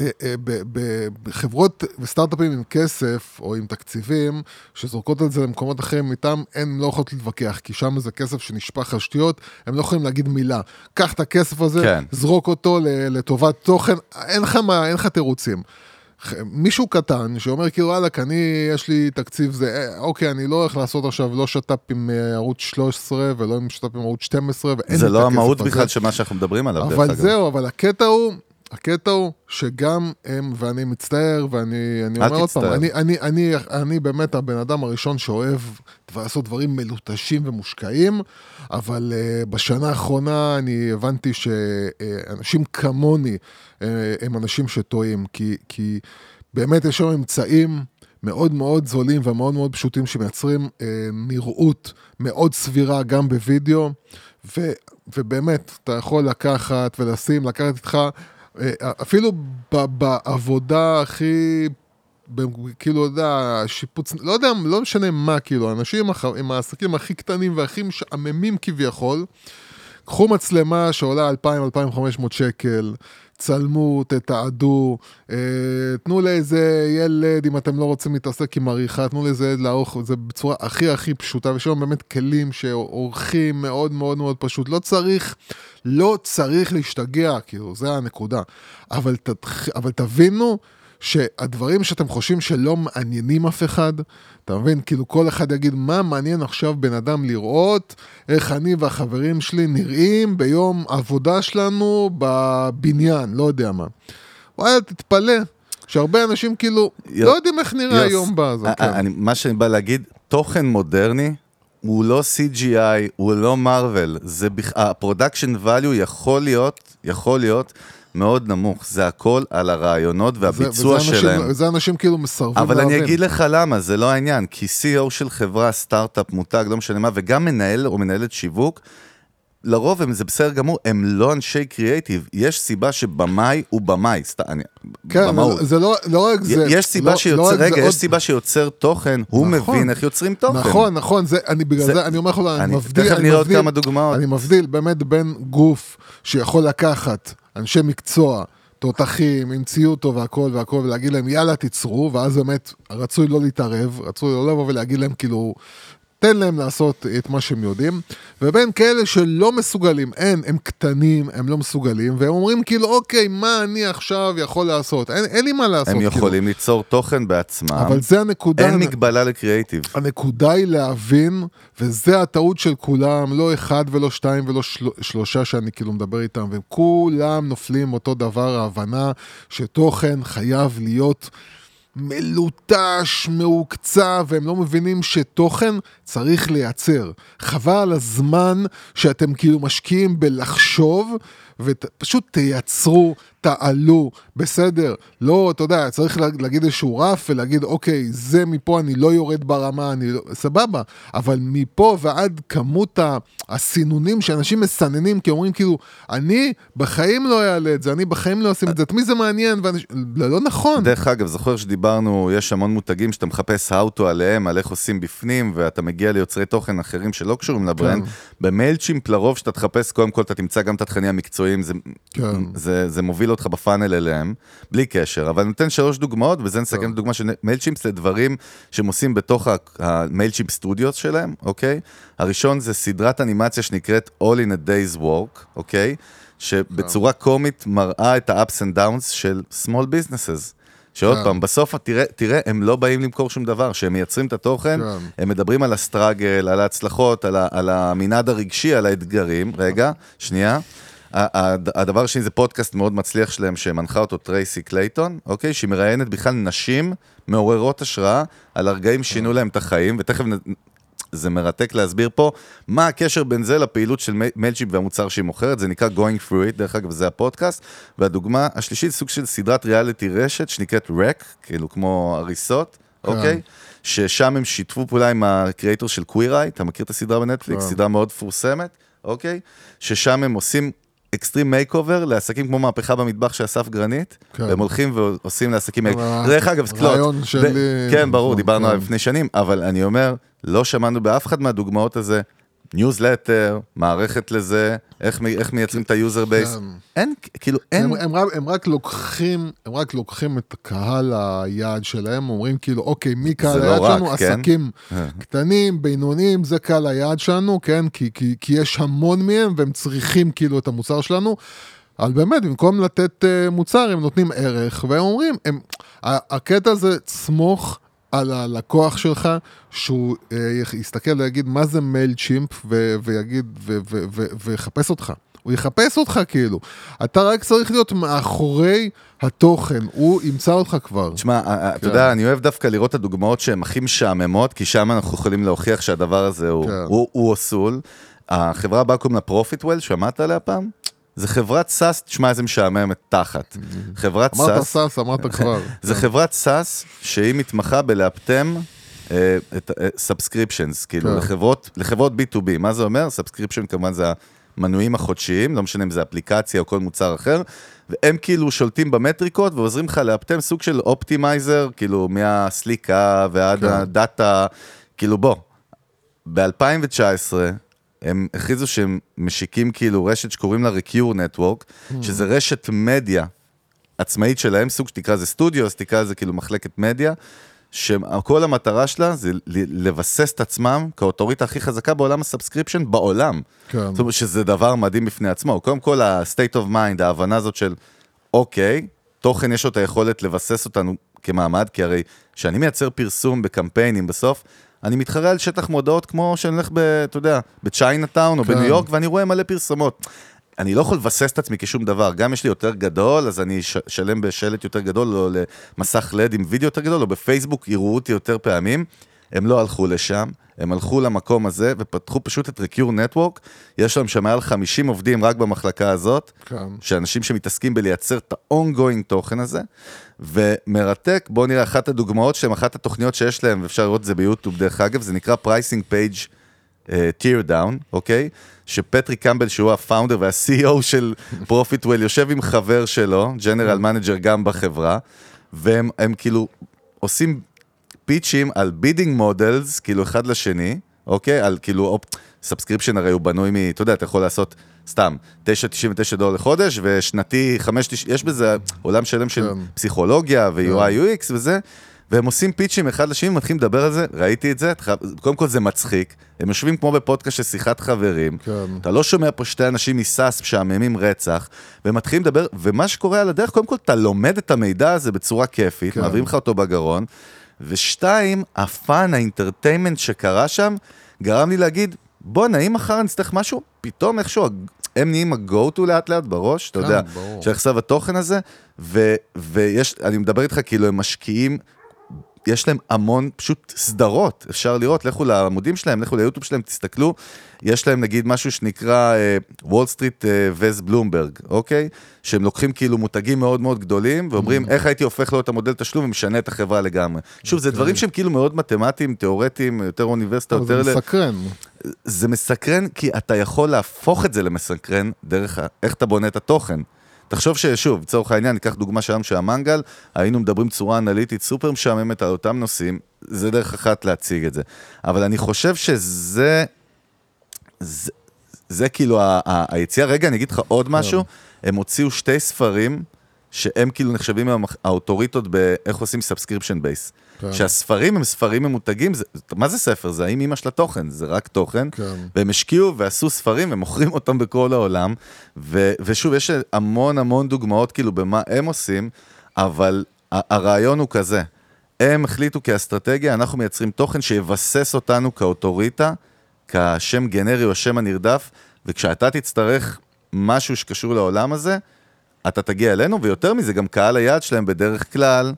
אה, אה, בחברות וסטארט-אפים עם כסף או עם תקציבים שזורקות על זה למקומות אחרים איתם, הן לא יכולות להתווכח, כי שם זה כסף שנשפך על שטויות, הם לא יכולים להגיד מילה. קח את הכסף הזה, כן. זרוק אותו לטובת תוכן, אין לך מה, אין לך תירוצים. מישהו קטן שאומר כאילו וואלכ, אני, יש לי תקציב זה, אה, אוקיי, אני לא הולך לעשות עכשיו לא שת"פ עם אה, ערוץ 13 ולא עם שת"פ עם ערוץ 12 ואין זה לא המהות. בכלל של מה שאנחנו מדברים עליו, אבל. זהו, אבל הקטע הוא, הקטע הוא שגם הם, ואני מצטער, ואני אני אומר עוד פעם. אני, אני, אני, אני באמת הבן אדם הראשון שאוהב לעשות דברים מלוטשים ומושקעים, אבל uh, בשנה האחרונה אני הבנתי שאנשים כמוני uh, הם אנשים שטועים, כי, כי באמת יש שם אמצעים. מאוד מאוד זולים ומאוד מאוד פשוטים שמייצרים אה, נראות מאוד סבירה גם בווידאו, ו, ובאמת, אתה יכול לקחת ולשים, לקחת איתך, אפילו ב, בעבודה הכי, כאילו, אתה יודע, שיפוץ, לא יודע, לא משנה מה, כאילו, אנשים עם העסקים הכי קטנים והכי משעממים כביכול, קחו מצלמה שעולה 2,000-2,500 שקל, צלמו, תתעדו, אה, תנו לאיזה ילד, אם אתם לא רוצים להתעסק עם עריכה, תנו לאיזה ילד לערוך זה בצורה הכי הכי פשוטה, ויש לנו באמת כלים שעורכים מאוד מאוד מאוד פשוט. לא צריך, לא צריך להשתגע, כאילו, זה הנקודה. אבל, תתח... אבל תבינו שהדברים שאתם חושבים שלא מעניינים אף אחד, אתה מבין? כאילו כל אחד יגיד, מה מעניין עכשיו בן אדם לראות איך אני והחברים שלי נראים ביום עבודה שלנו בבניין, לא יודע מה. וואלה, תתפלא, שהרבה אנשים כאילו יו- לא יודעים איך נראה יוס, היום בזה. א- כן. אני- מה שאני בא להגיד, תוכן מודרני הוא לא CGI, הוא לא זה בכ... ה production value יכול להיות, יכול להיות מאוד נמוך, זה הכל על הרעיונות זה- והביצוע וזה אנשים- שלהם. וזה אנשים כאילו מסרבים אבל להבין. אני אגיד לך למה, זה לא העניין, כי CEO של חברה, סטארט-אפ, מותג, לא משנה מה, וגם מנהל או מנהלת שיווק, לרוב הם, זה בסדר גמור, הם לא אנשי קריאייטיב. יש סיבה שבמאי הוא במאי, סתם, אני... כן, במהות. אבל זה לא, לא רק זה. יש סיבה לא- שיוצר, לא רגע, עוד- יש סיבה שיוצר תוכן, הוא נכון. מבין איך יוצרים תוכן. נכון, נכון, זה, אני בגלל זה- זה, אני אומר לך, אני אני- מבדיל, תכף אני נראה עוד מבדיל- כמה דוגמאות. אני מבדיל באמת בין גוף שיכול לקחת אנשי מקצוע, תותחים, עם ציוד טוב והכל והכל, ולהגיד להם יאללה תיצרו, ואז באמת רצוי לא להתערב, רצוי לא לבוא ולהגיד להם כאילו, תן להם לעשות את מה שהם יודעים, ובין כאלה שלא מסוגלים, אין, הם קטנים, הם לא מסוגלים, והם אומרים כאילו, אוקיי, מה אני עכשיו יכול לעשות? אין, אין לי מה לעשות. הם כאילו. יכולים ליצור תוכן בעצמם. אבל זה הנקודה. אין מגבלה לקריאייטיב. הנקודה היא להבין, וזה הטעות של כולם, לא אחד ולא שתיים ולא של... שלושה שאני כאילו מדבר איתם, והם כולם נופלים אותו דבר, ההבנה שתוכן חייב להיות מלוטש, מעוקצע, והם לא מבינים שתוכן צריך לייצר. חבל על הזמן שאתם כאילו משקיעים בלחשוב, ופשוט תייצרו, תעלו, בסדר. לא, אתה יודע, צריך לה- להגיד איזשהו רף ולהגיד, אוקיי, זה מפה אני לא יורד ברמה, אני לא... סבבה. אבל מפה ועד כמות הסינונים שאנשים מסננים, כי אומרים כאילו, אני בחיים לא אעלה את זה, אני בחיים לא אשים את זה, את מי זה מעניין? ואנש... לא, לא נכון. דרך אגב, זוכר שדיברנו, יש המון מותגים שאתה מחפש to עליהם, על איך עושים בפנים, ואתה מגיע ליוצרי תוכן אחרים שלא קשורים לברנד. כן. ב-Mailchimp לרוב שאתה תחפש, קודם כל אתה תמצא גם את התכנים המקצועיים, זה, כן. זה, זה מוביל אותך בפאנל אליהם, בלי קשר. אבל אני נותן שלוש דוגמאות, וזה נסכם. את הדוגמה של Mailchimp לדברים שהם עושים בתוך ה- ה-Mailchimp Studios שלהם, אוקיי? הראשון זה סדרת אנימציה שנקראת All in a Day's Work, אוקיי? שבצורה קומית מראה את ה-ups and downs של small businesses. שעוד כן. פעם, בסוף תראה, תראה, הם לא באים למכור שום דבר, כשהם מייצרים את התוכן, כן. הם מדברים על ה-struggle, על ההצלחות, על, ה, על המנעד הרגשי, על האתגרים. רגע, שנייה. הדבר השני זה פודקאסט מאוד מצליח שלהם, שמנחה אותו טרייסי קלייטון, אוקיי? שהיא מראיינת בכלל נשים מעוררות השראה על הרגעים שינו להם את החיים, ותכף נ... זה מרתק להסביר פה מה הקשר בין זה לפעילות של Mailchimp והמוצר שהיא מוכרת, זה נקרא Going Through It, דרך אגב זה הפודקאסט, והדוגמה השלישית סוג של סדרת ריאליטי רשת שנקראת Wreck, כאילו כמו הריסות, אוקיי? ששם הם שיתפו פעולה עם ה-creator של Queer Eye, אתה מכיר את הסדרה בנטפליקס? כן. סדרה מאוד מפורסמת, אוקיי? ששם הם עושים extreme makeover לעסקים כמו מהפכה במטבח של אסף גרנית, כן. והם הולכים ועושים לעסקים... אבל דרך אגב, קלוט, הרעיון ב- שלי- כן, ברור, דיברנו כן. עליו לפני שנים, אבל אני אומר, לא שמענו באף אחד מהדוגמאות הזה, ניוזלטר, מערכת לזה, איך, איך מייצרים את ה-user base, כן. אין, כאילו, אין, הם, הם, רק- הם רק לוקחים, הם רק לוקחים את קהל היעד שלהם, אומרים כאילו, אוקיי, מי קהל לא היעד רק, שלנו? כן? עסקים קטנים, בינוניים, זה קהל היעד שלנו, כן? כי, כי, כי יש המון מהם והם צריכים כאילו את המוצר שלנו. אבל באמת, במקום לתת uh, מוצר, הם נותנים ערך, והם אומרים, הם, הקטע הזה, סמוך על הלקוח שלך, שהוא uh, יסתכל ויגיד, מה זה מייל צ'ימפ, ו- ויגיד, ו- ו- ו- ויחפש אותך. הוא יחפש אותך כאילו. אתה רק צריך להיות מאחורי התוכן, הוא ימצא אותך כבר. תשמע, ה- ה- אתה כן. יודע, אני אוהב דווקא לראות את הדוגמאות שהן הכי משעממות, כי שם אנחנו יכולים להוכיח שהדבר הזה הוא- כן. הוא הוא אסול. החברה הבאה קוראים לה ProfitWell, שמעת עליה פעם? זה חברת SaaS, תשמע איזה משעממת תחת. חברת אמרת סאס, סאס, אמרת כבר. זה חברת SaaS שהיא מתמחה בלאפטם אה, את subscriptions, כאילו כן. לחברות, לחברות B2B, מה זה אומר? subscription כמובן זה המנויים החודשיים, לא משנה אם זה אפליקציה או כל מוצר אחר, והם כאילו שולטים במטריקות ועוזרים לך לאפטם סוג של optimizer, כאילו מהסליקה ועד כן. הדאטה, כאילו בוא, ב-2019 הם הכריזו שהם משיקים כאילו רשת שקוראים לה Recure Network, שזה רשת מדיה עצמאית שלהם, סוג שתקרא לזה סטודיו, אז תקרא לזה כאילו מחלקת מדיה, שכל המטרה שלה זה לבסס את עצמם כאוטוריטה הכי חזקה בעולם ה-subscription בעולם. כן. זאת אומרת שזה דבר מדהים בפני עצמו. קודם כל, ה-state of mind, ההבנה הזאת של, אוקיי, תוכן יש לו את היכולת לבסס אותנו כמעמד, כי הרי כשאני מייצר פרסום בקמפיינים בסוף, אני מתחרה על שטח מודעות כמו שאני הולך, ב, אתה יודע, בצ'יינאטאון או כן. בניו יורק, ואני רואה מלא פרסומות. אני לא יכול לבסס את עצמי כשום דבר, גם יש לי יותר גדול, אז אני אשלם בשלט יותר גדול, או למסך לד עם וידאו יותר גדול, או בפייסבוק יראו אותי יותר פעמים. הם לא הלכו לשם, הם הלכו למקום הזה ופתחו פשוט את Recure Network, יש להם שם מעל 50 עובדים רק במחלקה הזאת, כן. שאנשים שמתעסקים בלייצר את ה-ongoing תוכן הזה, ומרתק, בואו נראה אחת הדוגמאות שלהם, אחת התוכניות שיש להם, ואפשר לראות את זה ביוטיוב דרך אגב, זה נקרא Page uh, Teardown, אוקיי? שפטריק קמבל, שהוא ה-founder וה-CEO של ProfitWell, יושב עם חבר שלו, general manager גם בחברה, והם הם כאילו עושים פיצ'ים על billing models, כאילו אחד לשני, אוקיי? על כאילו, subscription הרי הוא בנוי מ... אתה יודע, אתה יכול לעשות סתם 9.99 דולר לחודש, ושנתי 5.90, יש בזה עולם שלם של כן. פסיכולוגיה ו-UI UX וזה, והם עושים פיצ'ים אחד לשני, מתחילים לדבר על זה, ראיתי את זה, קודם כל זה מצחיק, הם יושבים כמו בפודקאסט של שיחת חברים, כן. אתה לא שומע פה שתי אנשים מסאס משעממים רצח, והם מתחילים לדבר, ומה שקורה על הדרך, קודם כל אתה לומד את המידע הזה בצורה כיפית, כן. מעבירים לך אותו בגרון, ושתיים, הפאן, האינטרטיימנט שקרה שם, גרם לי להגיד, בואנה, אם מחר נצטרך משהו, פתאום איכשהו, הם נהיים ה-go-to לאט לאט בראש, אתה כן, יודע. של עכשיו התוכן הזה, ו, ויש, אני מדבר איתך כאילו הם משקיעים יש להם המון פשוט סדרות, אפשר לראות, לכו לעמודים שלהם, לכו ליוטיוב שלהם, תסתכלו, יש להם נגיד משהו שנקרא וול סטריט וז בלומברג, אוקיי? שהם לוקחים כאילו מותגים מאוד מאוד גדולים, ואומרים איך הייתי הופך להיות המודל תשלום ומשנה את החברה לגמרי. שוב, זה דברים שהם כאילו מאוד מתמטיים, תיאורטיים, יותר אוניברסיטה, יותר... זה מסקרן. זה מסקרן כי אתה יכול להפוך את זה למסקרן דרך ה- איך אתה בונה את התוכן. תחשוב ששוב, לצורך העניין, ניקח דוגמה שלנו של המנגל, היינו מדברים בצורה אנליטית סופר משעממת על אותם נושאים, זה דרך אחת להציג את זה. אבל אני חושב שזה, זה, זה כאילו היציאה, רגע, אני אגיד לך עוד משהו, הם הוציאו שתי ספרים שהם כאילו נחשבים האוטוריטות באיך עושים subscription base. כן. שהספרים הם ספרים ממותגים, זה, מה זה ספר? זה האם אימא של התוכן, זה רק תוכן. כן. והם השקיעו ועשו ספרים ומוכרים אותם בכל העולם. ו, ושוב, יש המון המון דוגמאות כאילו במה הם עושים, אבל הרעיון הוא כזה, הם החליטו כאסטרטגיה, אנחנו מייצרים תוכן שיבסס אותנו כאוטוריטה, כשם גנרי או השם הנרדף, וכשאתה תצטרך משהו שקשור לעולם הזה, אתה תגיע אלינו, ויותר מזה, גם קהל היעד שלהם בדרך כלל,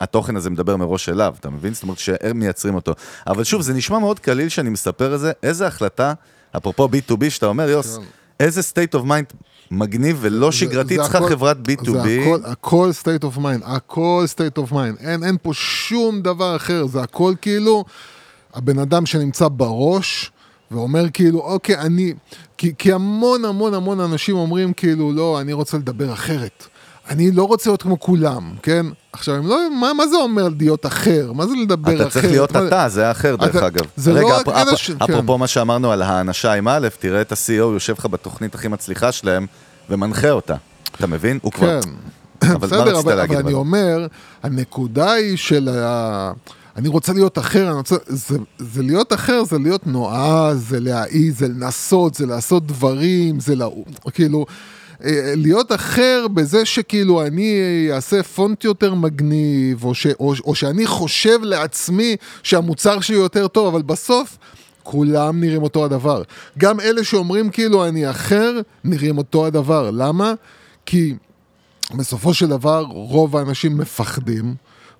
התוכן הזה מדבר מראש אליו, אתה מבין? זאת אומרת שהם מייצרים אותו. אבל שוב, זה נשמע מאוד קליל שאני מספר את זה, איזה החלטה, אפרופו B2B, שאתה אומר, יוס, כן. איזה state of mind מגניב ולא זה- שגרתי, זה צריכה חברת זה B2B. הכל, הכל state of mind, הכל state of mind. אין, אין פה שום דבר אחר, זה הכל כאילו הבן אדם שנמצא בראש ואומר כאילו, אוקיי, אני... כי, כי המון המון המון אנשים אומרים כאילו, לא, אני רוצה לדבר אחרת. אני לא רוצה להיות כמו כולם, כן? עכשיו, הם לא... מה, מה זה אומר להיות אחר? מה זה לדבר אחרת? אתה צריך להיות מה- אתה, זה האחר דרך אתה- אגב. זה לא רגע, רק אפ- אלה אפ- ש- כן. אפרופו מה שאמרנו על האנשה עם א', תראה את ה-CEO יושב לך בתוכנית הכי מצליחה שלהם ומנחה אותה. אתה מבין? הוא כבר... כן. אבל מה בסדר, רצית אבל, להגיד? אבל אני אבל? אומר, הנקודה היא של ה... אני רוצה להיות אחר, אני רוצה... זה, זה להיות אחר, זה להיות נועז, זה להעיז, זה לנסות, זה לעשות דברים, זה לא... כאילו... אה, להיות אחר בזה שכאילו אני אעשה פונט יותר מגניב, או, ש, או, או שאני חושב לעצמי שהמוצר שלי יותר טוב, אבל בסוף כולם נראים אותו הדבר. גם אלה שאומרים כאילו אני אחר, נראים אותו הדבר. למה? כי בסופו של דבר רוב האנשים מפחדים.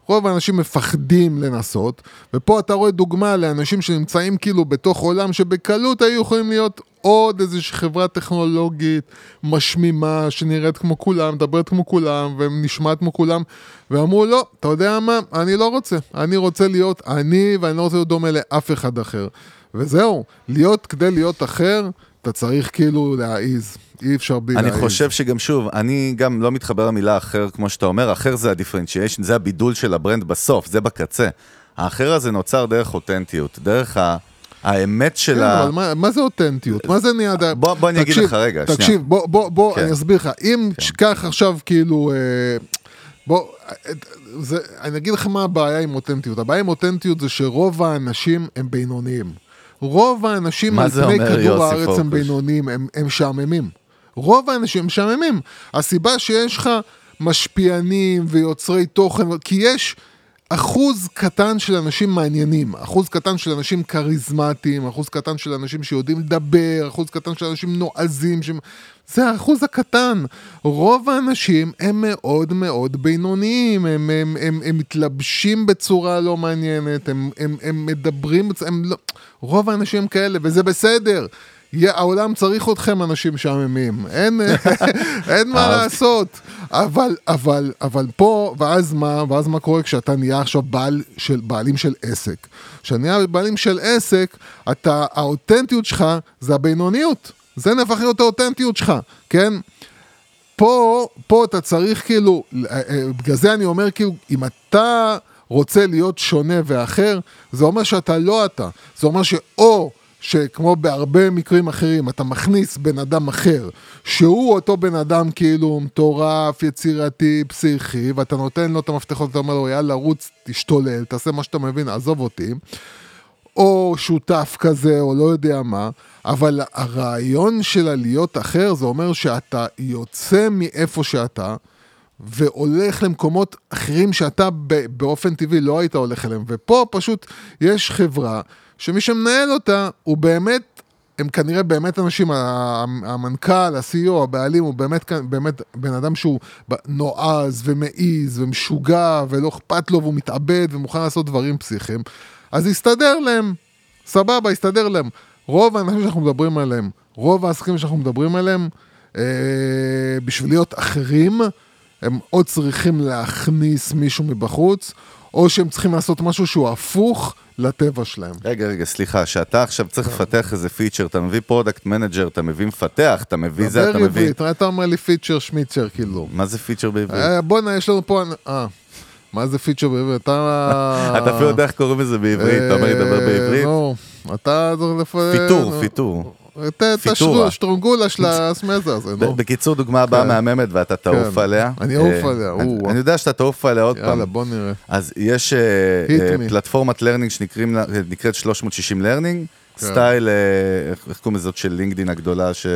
רוב האנשים מפחדים לנסות, ופה אתה רואה דוגמה לאנשים שנמצאים כאילו בתוך עולם שבקלות היו יכולים להיות עוד איזושהי חברה טכנולוגית משמימה, שנראית כמו כולם, מדברת כמו כולם, ונשמעת כמו כולם, ואמרו לא, אתה יודע מה, אני לא רוצה, אני רוצה להיות אני, ואני לא רוצה להיות דומה לאף אחד אחר. וזהו, להיות, כדי להיות אחר, אתה צריך כאילו להעיז, אי אפשר בלי אני להעיז. חושב שגם שוב, אני גם לא מתחבר למילה אחר, כמו שאתה אומר, אחר זה ה-differentiation, זה הבידול של ה-brand בסוף, זה בקצה. האחר הזה נוצר דרך אותנטיות, דרך ה... האמת של כן, ה... אבל מה, מה זה אותנטיות? מה זה נהיה... בוא- בוא אני אגיד לך רגע, שנייה. תקשיב, בוא, בוא, בוא, כן. אני אסביר לך. אם תשכח עכשיו כאילו... אה, בוא, זה, אני אגיד לך מה הבעיה עם אותנטיות. הבעיה עם אותנטיות זה שרוב האנשים הם בינוניים. רוב האנשים על פני כדור הארץ? הם בינוניים, הם, הם משעממים. רוב האנשים משעממים. הסיבה שיש לך משפיענים ויוצרי תוכן, כי יש אחוז קטן של אנשים מעניינים, אחוז קטן של אנשים כריזמטיים, אחוז קטן של אנשים שיודעים לדבר, אחוז קטן של אנשים נועזים. זה האחוז הקטן. רוב האנשים הם מאוד מאוד בינוניים, הם, הם, הם, הם מתלבשים בצורה לא מעניינת, הם, הם, הם מדברים, הם לא... רוב האנשים כאלה, וזה בסדר. העולם צריך אתכם אנשים משעממים, אין, אין מה. לעשות. אבל, אבל, אבל פה, ואז מה, ואז מה קורה כשאתה נהיה עכשיו בעל של, בעלים של עסק? כשאתה נהיה בעלים של עסק, אתה, האותנטיות שלך זה הבינוניות. זה נהפך להיות האותנטיות שלך, כן? פה, פה אתה צריך כאילו, אה, אה, בגלל זה אני אומר כאילו, אם אתה רוצה להיות שונה ואחר, זה אומר שאתה לא אתה. זה אומר שאו שכמו בהרבה מקרים אחרים, אתה מכניס בן אדם אחר, שהוא אותו בן אדם כאילו מטורף, יצירתי, פסיכי, ואתה נותן לו את המפתחות, אתה אומר לו, יאללה, רוץ, תשתולל, תעשה מה שאתה מבין, עזוב אותי. או שותף כזה, או לא יודע מה, אבל הרעיון של הלהיות אחר, זה אומר שאתה יוצא מאיפה שאתה, והולך למקומות אחרים שאתה באופן טבעי לא היית הולך אליהם. ופה פשוט יש חברה שמי שמנהל אותה הוא באמת הם כנראה באמת אנשים, המנכ"ל, ה-CEO, הבעלים, הוא באמת, באמת בן אדם שהוא נועז ומעיז ומשוגע ולא אכפת לו והוא מתאבד ומוכן לעשות דברים פסיכיים, אז יסתדר להם, סבבה, יסתדר להם. רוב האנשים שאנחנו מדברים עליהם, רוב העסקים שאנחנו מדברים עליהם, אה, בשביל להיות אחרים, הם או צריכים להכניס מישהו מבחוץ, או שהם צריכים לעשות משהו שהוא הפוך לטבע שלהם. רגע, רגע, סליחה, שאתה עכשיו צריך לפתח איזה feature, אתה מביא product manager, אתה מביא מפתח, אתה מביא זה, אתה דבר מביא... עברית, אתה אומר לי feature שמיצ'ר כאילו. מה זה feature בעברית? אה, בואנה, יש לנו פה... אה, מה זה feature בעברית? אתה... אתה אפילו יודע איך קוראים לזה בעברית, אתה אומר לי לדבר אה, בעברית? נו, אתה... פיטור, פיטור. את. השטרונגולה של הסמזה הזה, נו. בקיצור, דוגמה הבאה כן. מהממת ואתה תעוף כן. עליה. אני אעוף אה, עליה, אני- יודע שאתה תעוף עליה עוד פעם. יאללה, בוא נראה. אז יש אה. פלטפורמת learning שנקראת 360Learning. סטייל, אה, איך- קוראים לזאת של LinkedIn הגדולה, שלא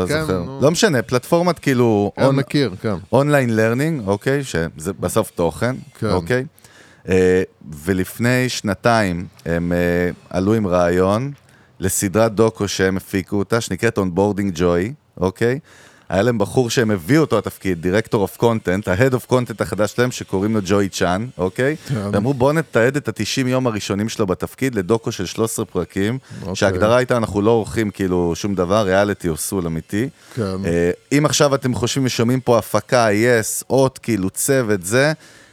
אה, כן, זוכר. לא משנה, פלטפורמת כאילו כן, מכיר, כן. online learning, אוקיי, שזה בסוף תוכן, כן. אוקיי. אה, ולפני שנתיים הם עלו עם רעיון לסדרת דוקו שהם הפיקו אותה, שנקראת Onboarding Joei, אוקיי? היה להם בחור שהם הביאו אותו לתפקיד, director of content, ה-Head of Content החדש שלהם, שקוראים לו ג'וי צ'אן, אוקיי? כן. ואמרו בואו נתעד את ה-90 יום הראשונים שלו בתפקיד לדוקו של 13 פרקים, אוקיי. שההגדרה הייתה, אנחנו לא עורכים כאילו שום דבר, ריאליטי עוד סול אמיתי. כן. אה, אם עכשיו אתם חושבים ושומעים פה הפקה, יס, אות, כאילו צוות, זה,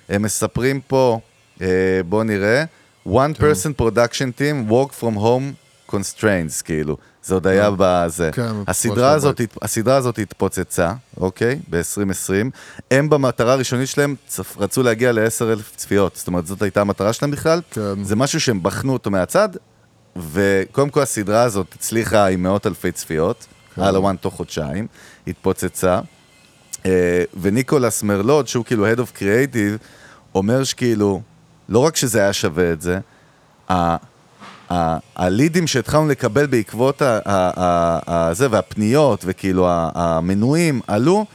הם מספרים פה, אה, בואו נראה, one person production team work from home constraints, כאילו, זה עוד היה בזה. כן, הסדרה הזאת. הסדרה הזאת התפוצצה, אוקיי? ב-2020. הם במטרה הראשונית שלהם צפ- רצו להגיע ל-10,000 צפיות, זאת אומרת, זאת הייתה המטרה שלהם בכלל. כן. זה משהו שהם בחנו אותו מהצד, וקודם כל הסדרה הזאת הצליחה עם מאות אלפי צפיות, כן. על הוואן תוך חודשיים, התפוצצה. אה, וניקולס מרלוד, שהוא כאילו Head of Creative, אומר שכאילו, לא רק שזה היה שווה את זה, הלידים שהתחלנו לקבל בעקבות זה והפניות וכאילו המנויים עלו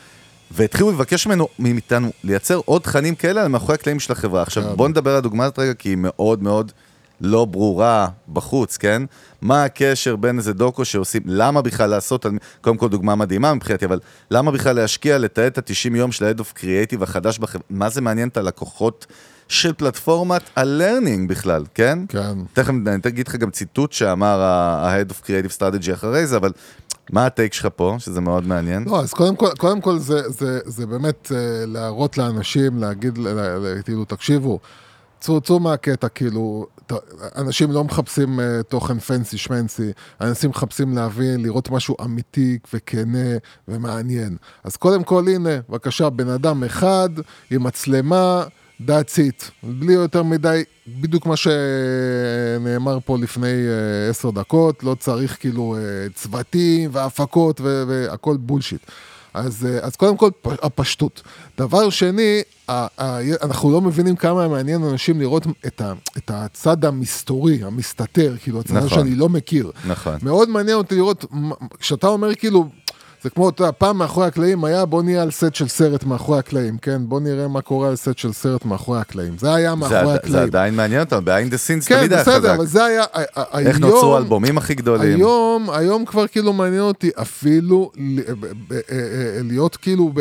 והתחילו לבקש ממנו, מאיתנו לייצר עוד תכנים כאלה על מאחורי הקלעים של החברה. עכשיו כן. בוא נדבר על הדוגמה הזאת רגע כי היא מאוד מאוד לא ברורה בחוץ, כן? מה הקשר בין איזה דוקו שעושים, למה בכלל לעשות, קודם כל דוגמה מדהימה מבחינתי, אבל למה בכלל להשקיע, לתעד את ה-90 יום של ה-Head of Creative החדש בחברה, מה זה מעניין את הלקוחות של פלטפורמת ה-learning בכלל, כן? כן. תכף אני אגיד לך גם ציטוט שאמר ה-Head of Creative Strategy אחרי זה, אבל מה הטייק שלך פה, שזה מאוד מעניין? לא, אז קודם כל, קודם כל זה, זה, זה באמת אה, להראות לאנשים, להגיד, כאילו, תקשיבו, צאו, צאו מהקטע, כאילו, ת, אנשים לא מחפשים uh, תוכן פנסי שמנסי, אנשים מחפשים להבין, לראות משהו אמיתי וכנה ומעניין. אז קודם כל, הנה, בבקשה, בן אדם אחד עם מצלמה, that's it. בלי יותר מדי, בדיוק מה שנאמר פה לפני אה, עשר דקות, לא צריך כאילו אה, צוותים והפקות והכל בולשיט. אז, אה, אז קודם כל, הפשטות. דבר שני, אנחנו לא מבינים כמה מעניין אנשים לראות את, ה- את הצד המסתורי, המסתתר, כאילו, הצד נכון. שאני לא מכיר. נכון. מאוד מעניין אותי לראות, כשאתה אומר כאילו, זה כמו, אתה יודע, פעם מאחורי הקלעים היה בוא נהיה על סט של סרט מאחורי הקלעים, כן? בוא נראה מה קורה על סט של סרט מאחורי הקלעים. זה היה מאחורי עד- זה הקלעים. עדיין מעניין אותנו, ב-Behind the scenes כן, תמיד היה בסדר, חזק. אבל זה היה, ה- ה- איך היום- נוצרו האלבומים הכי גדולים? היום, היום כבר כאילו מעניין אותי אפילו אה, אה, להיות כאילו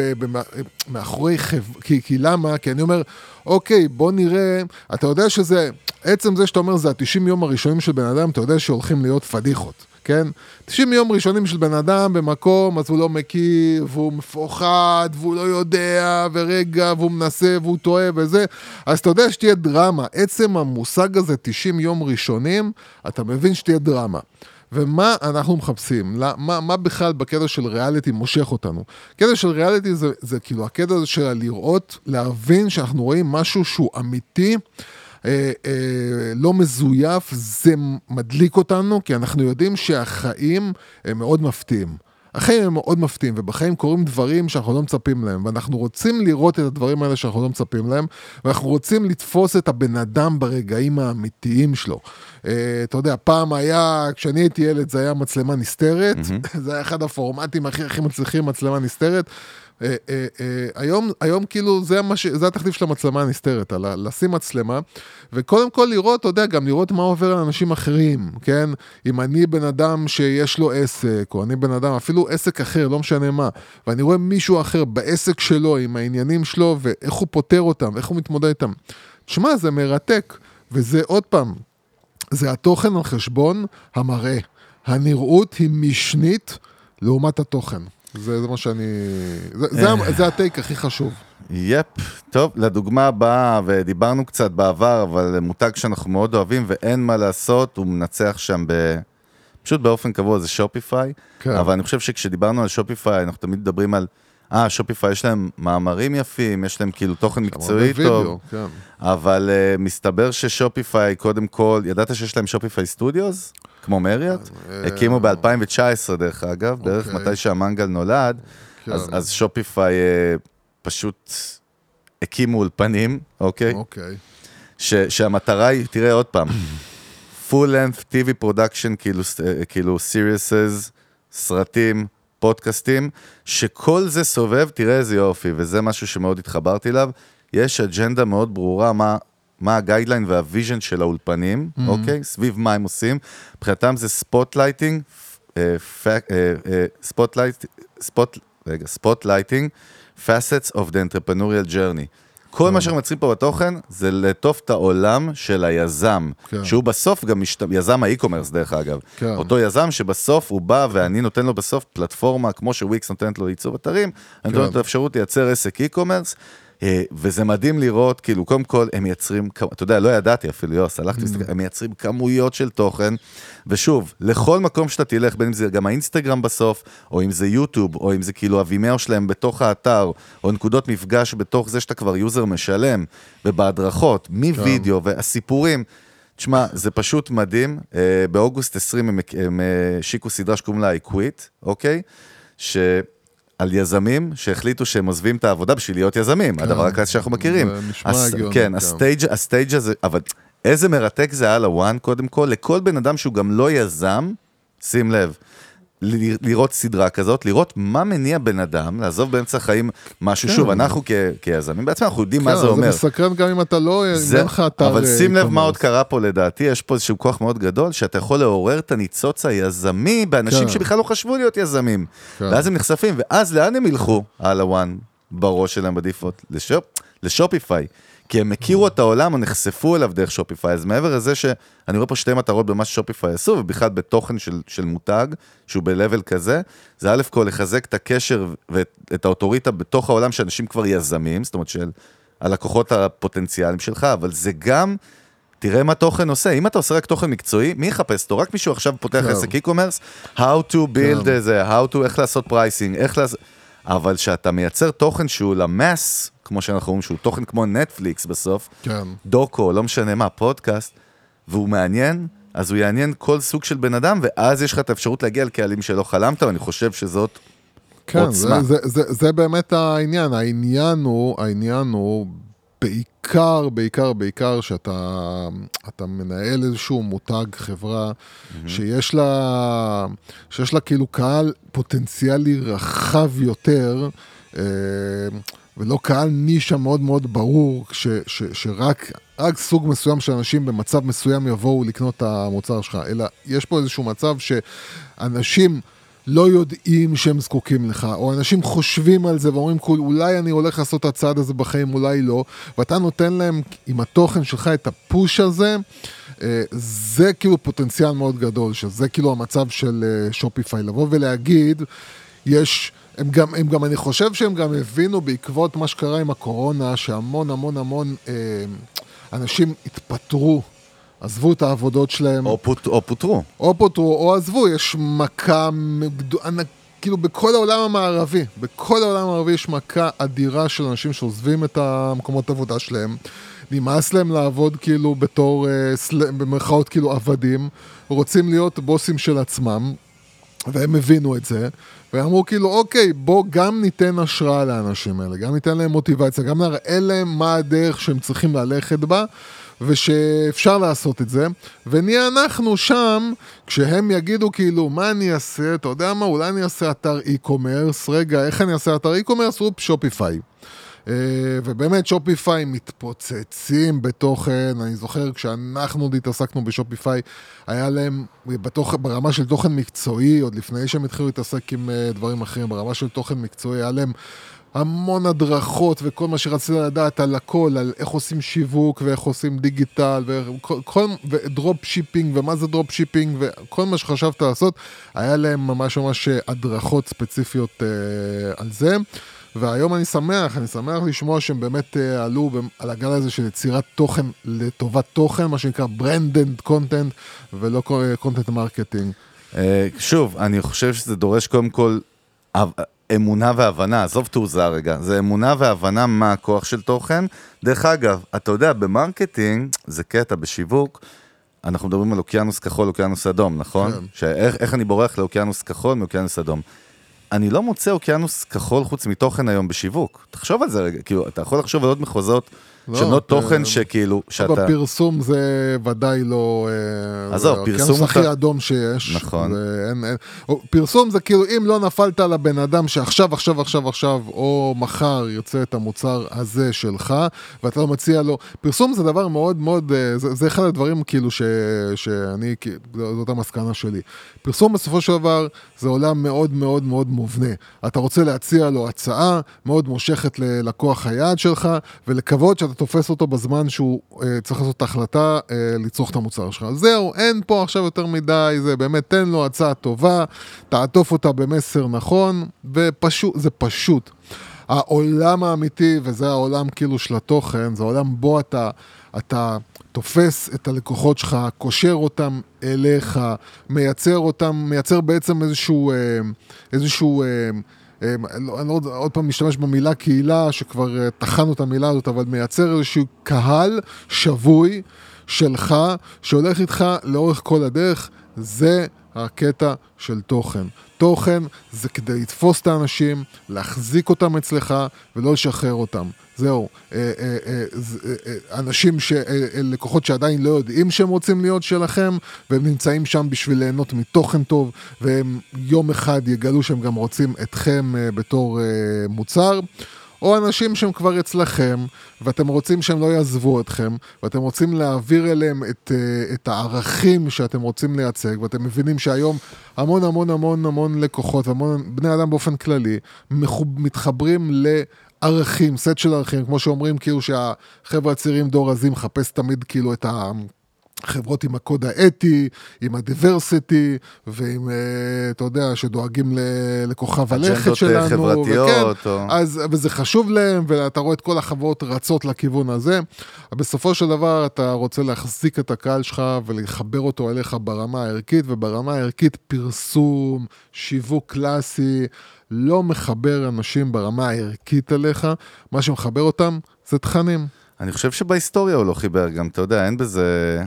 מאחורי חברה, כי, כי למה? כי אני אומר, אוקיי, בוא נראה, אתה יודע שזה, עצם זה שאתה אומר זה ה-90 יום הראשונים של בן אדם, אתה יודע שהולכים להיות פדיחות. כן? 90 יום ראשונים של בן אדם במקום, אז הוא לא מכיר, והוא מפוחד, והוא לא יודע, ורגע, והוא מנסה, והוא טועה וזה, אז אתה יודע שתהיה דרמה. עצם המושג הזה, 90 יום ראשונים, אתה מבין שתהיה דרמה. ומה אנחנו מחפשים? מה, מה בכלל בקטע של ריאליטי מושך אותנו? קטע של ריאליטי זה, זה כאילו הקטע הזה של לראות, להבין שאנחנו רואים משהו שהוא אמיתי. אה, אה, לא מזויף, זה מדליק אותנו, כי אנחנו יודעים שהחיים הם מאוד מפתיעים. החיים הם מאוד מפתיעים, ובחיים קורים דברים שאנחנו לא מצפים להם, ואנחנו רוצים לראות את הדברים האלה שאנחנו לא מצפים להם, ואנחנו רוצים לתפוס את הבן אדם ברגעים האמיתיים שלו. אה, אתה יודע, פעם היה, כשאני הייתי ילד זה היה מצלמה נסתרת, זה היה אחד הפורמטים הכי הכי מצליחים, מצלמה נסתרת. אה, אה, אה, היום, היום כאילו זה, מה ש, זה התחליף של המצלמה הנסתרת, על לשים מצלמה, וקודם כל לראות, אתה יודע, גם לראות מה עובר על אנשים אחרים, כן? אם אני בן אדם שיש לו עסק, או אני בן אדם, אפילו עסק אחר, לא משנה מה, ואני רואה מישהו אחר בעסק שלו, עם העניינים שלו, ואיך הוא פותר אותם, ואיך הוא מתמודד איתם. תשמע, זה מרתק, וזה עוד פעם, זה התוכן על חשבון המראה. הנראות היא משנית לעומת התוכן. זה, זה מה שאני... זה, זה, זה הטייק הכי חשוב. יפ, טוב, לדוגמה הבאה, ודיברנו קצת בעבר, אבל מותג שאנחנו מאוד אוהבים ואין מה לעשות, הוא מנצח שם ב... פשוט באופן קבוע זה שופיפיי, כן. אבל אני חושב שכשדיברנו על שופיפיי, אנחנו תמיד מדברים על, אה, שופיפיי יש להם מאמרים יפים, יש להם כאילו תוכן מקצועי טוב, כן. אבל uh, מסתבר ששופיפיי, קודם כל, ידעת שיש להם שופיפיי סטודיוס? כמו מריאט? הקימו ב-2019 דרך אגב, בערך אה, אוקיי. מתי שהמנגל נולד, כן. אז, שופיפיי אה, פשוט הקימו אולפנים, אוקיי? אוקיי. שהמטרה היא, תראה עוד פעם, full length TV production, כאילו, אה, כאילו סרטים, פודקאסטים, שכל זה סובב, תראה איזה יופי, וזה משהו שמאוד התחברתי אליו. יש אג'נדה מאוד ברורה מה, מה ה-guideline וה-vision של האולפנים, Mm-hmm. אוקיי? סביב מה הם עושים. מבחינתם זה spotlighting, אה, spotlight, spot, רגע, spotlighting, facets of the entrepreneurial journey. כל מה שאנחנו מייצרים פה בתוכן זה לעטוף את העולם של היזם, כן. שהוא בסוף גם משת... יזם ה-e-commerce דרך אגב. כן. אותו יזם שבסוף הוא בא ואני נותן לו בסוף פלטפורמה, כמו שוויקס נותנת לו לעיצוב אתרים, אני נותן לו את האפשרות לייצר עסק e-commerce. אה, וזה מדהים לראות, כאילו, קודם כל, הם מייצרים, אתה יודע, לא ידעתי אפילו, יוסי, הלכתי, להסתכל, הם מייצרים כמויות של תוכן, ושוב, לכל מקום שאתה תלך, בין אם זה גם האינסטגרם בסוף, או אם זה יוטיוב, או אם זה כאילו ה Vimeo שלהם בתוך האתר, או נקודות מפגש בתוך זה שאתה כבר user משלם, ובהדרכות, מווידאו, והסיפורים. תשמע, זה פשוט מדהים. אה, באוגוסט 20 הם, הם אה, השיקו סדרה שקוראים לה I Quit, אוקיי? ש... על יזמים שהחליטו שהם עוזבים את העבודה בשביל להיות יזמים, הדבר הקלאסי שאנחנו מכירים. נשמע הס- הגיוני, כן, כן. ה stage, ה stage הזה, אבל איזה מרתק זה היה לראות, קודם כל, לכל בן אדם שהוא גם לא יזם, שים לב, לראות סדרה כזאת, לראות מה מניע בן אדם, לעזוב באמצע החיים משהו, כן. שוב, אנחנו כ- כיזמים בעצמם, אנחנו יודעים מה כן, זה אומר. זה מסקרן גם אם אתה לא, אם אין לך אתר... אבל אה, שים לב מה. עוד קרה פה לדעתי, יש פה איזשהו כוח מאוד גדול, שאתה יכול לעורר את הניצוץ היזמי באנשים כן. שבכלל לא חשבו להיות יזמים. כן. ואז הם נחשפים, ואז לאן הם ילכו? על הוואן, בראש שלהם בדיפולט? לשופ, לשופיפיי. כי הם הכירו את העולם, או נחשפו אליו דרך שופיפיי. אז מעבר לזה שאני רואה פה שתי מטרות במה ששופיפיי עשו, ובכלל בתוכן של, של מותג, שהוא ב-level כזה, זה א' כל לחזק את הקשר ואת האוטוריטה בתוך העולם שאנשים כבר יזמים, זאת אומרת של הלקוחות הפוטנציאליים שלך, אבל זה גם, תראה מה תוכן עושה. אם אתה עושה רק תוכן מקצועי, מי יחפש אותו? רק מישהו עכשיו פותח כן. עסק e-commerce, how to build כן. זה, how to, איך לעשות pricing, איך לעשות... אבל שאתה מייצר תוכן שהוא ל mass, כמו שאנחנו אומרים, שהוא תוכן כמו נטפליקס בסוף, כן. דוקו, לא משנה מה, פודקאסט, והוא מעניין, אז הוא יעניין כל סוג של בן אדם, ואז יש לך את האפשרות להגיע לקהלים שלא חלמת, ואני חושב שזאת כן, עוצמה. זה, זה, זה, זה באמת העניין. העניין הוא, העניין הוא בעיקר, בעיקר, בעיקר שאתה אתה מנהל איזשהו מותג, חברה, שיש לה, שיש לה כאילו קהל פוטנציאלי רחב יותר, אה, ולא קהל נישה מאוד מאוד ברור, ש, ש, שרק רק סוג מסוים של אנשים במצב מסוים יבואו לקנות את המוצר שלך, אלא יש פה איזשהו מצב שאנשים... לא יודעים שהם זקוקים לך, או אנשים חושבים על זה ואומרים, "כול, אולי אני הולך לעשות את הצעד הזה בחיים, אולי לא, ואתה נותן להם עם התוכן שלך את הפוש הזה, אה, זה כאילו פוטנציאל מאוד גדול, שזה כאילו המצב של אה, שופיפיי, לבוא ולהגיד, יש... הם גם, הם גם, אני חושב שהם גם הבינו בעקבות מה שקרה עם הקורונה, שהמון המון המון אה, אנשים התפטרו, עזבו את העבודות שלהם. או, פוט, או פוטרו. או פוטרו או עזבו, יש מכה, מגד- ענק- כאילו בכל העולם המערבי, בכל העולם המערבי יש מכה אדירה של אנשים שעוזבים את המקומות העבודה שלהם. נמאס להם לעבוד כאילו בתור, אה, סל- במרכאות כאילו עבדים, רוצים להיות בוסים של עצמם, והם הבינו את זה, ואמרו כאילו, אוקיי, בוא גם ניתן השראה לאנשים האלה, גם ניתן להם מוטיבציה, גם נראה להם מה הדרך שהם צריכים ללכת בה, ושאפשר לעשות את זה, ונהיה אנחנו שם, כשהם יגידו כאילו, מה אני אעשה, אתה יודע מה, אולי אני אעשה אתר e-commerce, רגע, איך אני אעשה אתר e-commerce? אופ, שופיפיי. אה, ובאמת שופיפיי מתפוצצים בתוכן, אני זוכר כשאנחנו עוד התעסקנו בשופיפיי, היה להם בתוך, ברמה של תוכן מקצועי, עוד לפני שהם התחילו להתעסק עם אה, דברים אחרים, ברמה של תוכן מקצועי, היה להם המון הדרכות וכל מה שרצית לדעת על הכל, על איך עושים שיווק ואיך עושים דיגיטל וכל, כל, ו drop shipping ומה זה drop shipping וכל מה שחשבת לעשות, היה להם ממש ממש הדרכות ספציפיות אה, על זה. והיום אני שמח, אני שמח לשמוע שהם באמת אה, עלו על הגל הזה של יצירת תוכן לטובת תוכן, מה שנקרא branded content ולא content marketing. אה, שוב, אני חושב שזה דורש קודם כל אמונה והבנה, עזוב תעוזה רגע, זה אמונה והבנה מה הכוח של תוכן. דרך אגב, אתה יודע, ב marketing, זה קטע בשיווק, אנחנו מדברים על אוקיינוס כחול, אוקיינוס אדום, נכון? כן. שאיך איך אני בורח לאוקיינוס כחול מאוקיינוס אדום. אני לא מוצא אוקיינוס כחול חוץ מתוכן היום בשיווק. תחשוב על זה רגע, כאילו, אתה יכול לחשוב על עוד מחוזות לא, שבנות אתה- תוכן שכאילו, שאתה... בפרסום זה ודאי לא... אה, עזוב, פרסום האוקיינוס הכי אדום שיש. נכון. זה אין, או, פרסום זה כאילו אם לא נפלת על הבן אדם שעכשיו, עכשיו, עכשיו, עכשיו, או מחר יוצא את המוצר הזה שלך, ואתה לא מציע לו... פרסום זה דבר מאוד מאוד... אה, זה, זה אחד הדברים כאילו ש, שאני... זאת המסקנה שלי. פרסום בסופו של דבר זה עולם מאוד מאוד מאוד מובנה. אתה רוצה להציע לו הצעה מאוד מושכת ללקוח היעד שלך, ולקוות שאתה תופס אותו בזמן שהוא אה, צריך לעשות את ההחלטה אה, לצרוך את המוצר שלך. זהו, אין פה עכשיו יותר מדי, זה באמת, תן לו הצעה טובה, תעטוף אותה במסר נכון, ופשוט, זה פשוט. העולם האמיתי, וזה העולם כאילו של התוכן, זה העולם בו אתה, אתה תופס את הלקוחות שלך, קושר אותם אליך, מייצר אותם, מייצר בעצם איזשהו, אה, איזשהו, לא- אני לא רוצה עוד פעם משתמש במילה קהילה, שכבר אה, טחנו את המילה הזאת, אבל מייצר איזשהו קהל שבוי שלך, שהולך איתך לאורך כל הדרך, זה הקטע של תוכן. תוכן זה כדי לתפוס את האנשים, להחזיק אותם אצלך ולא לשחרר אותם. זהו, אה, אה, אה, אנשים, ש, לקוחות שעדיין לא יודעים שהם רוצים להיות שלכם, והם נמצאים שם בשביל ליהנות מתוכן טוב, והם יום אחד יגלו שהם גם רוצים אתכם בתור מוצר. או אנשים שהם כבר אצלכם, ואתם רוצים שהם לא יעזבו אתכם, ואתם רוצים להעביר אליהם את, את הערכים שאתם רוצים לייצג, ואתם מבינים שהיום המון המון המון המון לקוחות, והמון בני אדם באופן כללי, מתחברים לערכים, סט של ערכים, כמו שאומרים כאילו שהחבר'ה הצעירים דור הזים מחפש תמיד כאילו את ה... חברות עם הקוד האתי, עם הדיברסיטי, ועם, אה, אתה יודע, שדואגים לכוכב הלכת אג'נדות, שלנו. אה, חברתיות, וכן, או- אז, וזה חשוב להם, ואתה רואה את כל החברות רצות לכיוון הזה. בסופו של דבר אתה רוצה להחזיק את הקהל שלך ולחבר אותו אליך ברמה הערכית, וברמה הערכית פרסום, שיווק קלאסי, לא מחבר אנשים ברמה הערכית אליך, מה שמחבר אותם זה תכנים. אני חושב שבהיסטוריה הוא לא חיבר גם, אתה יודע, אין בזה...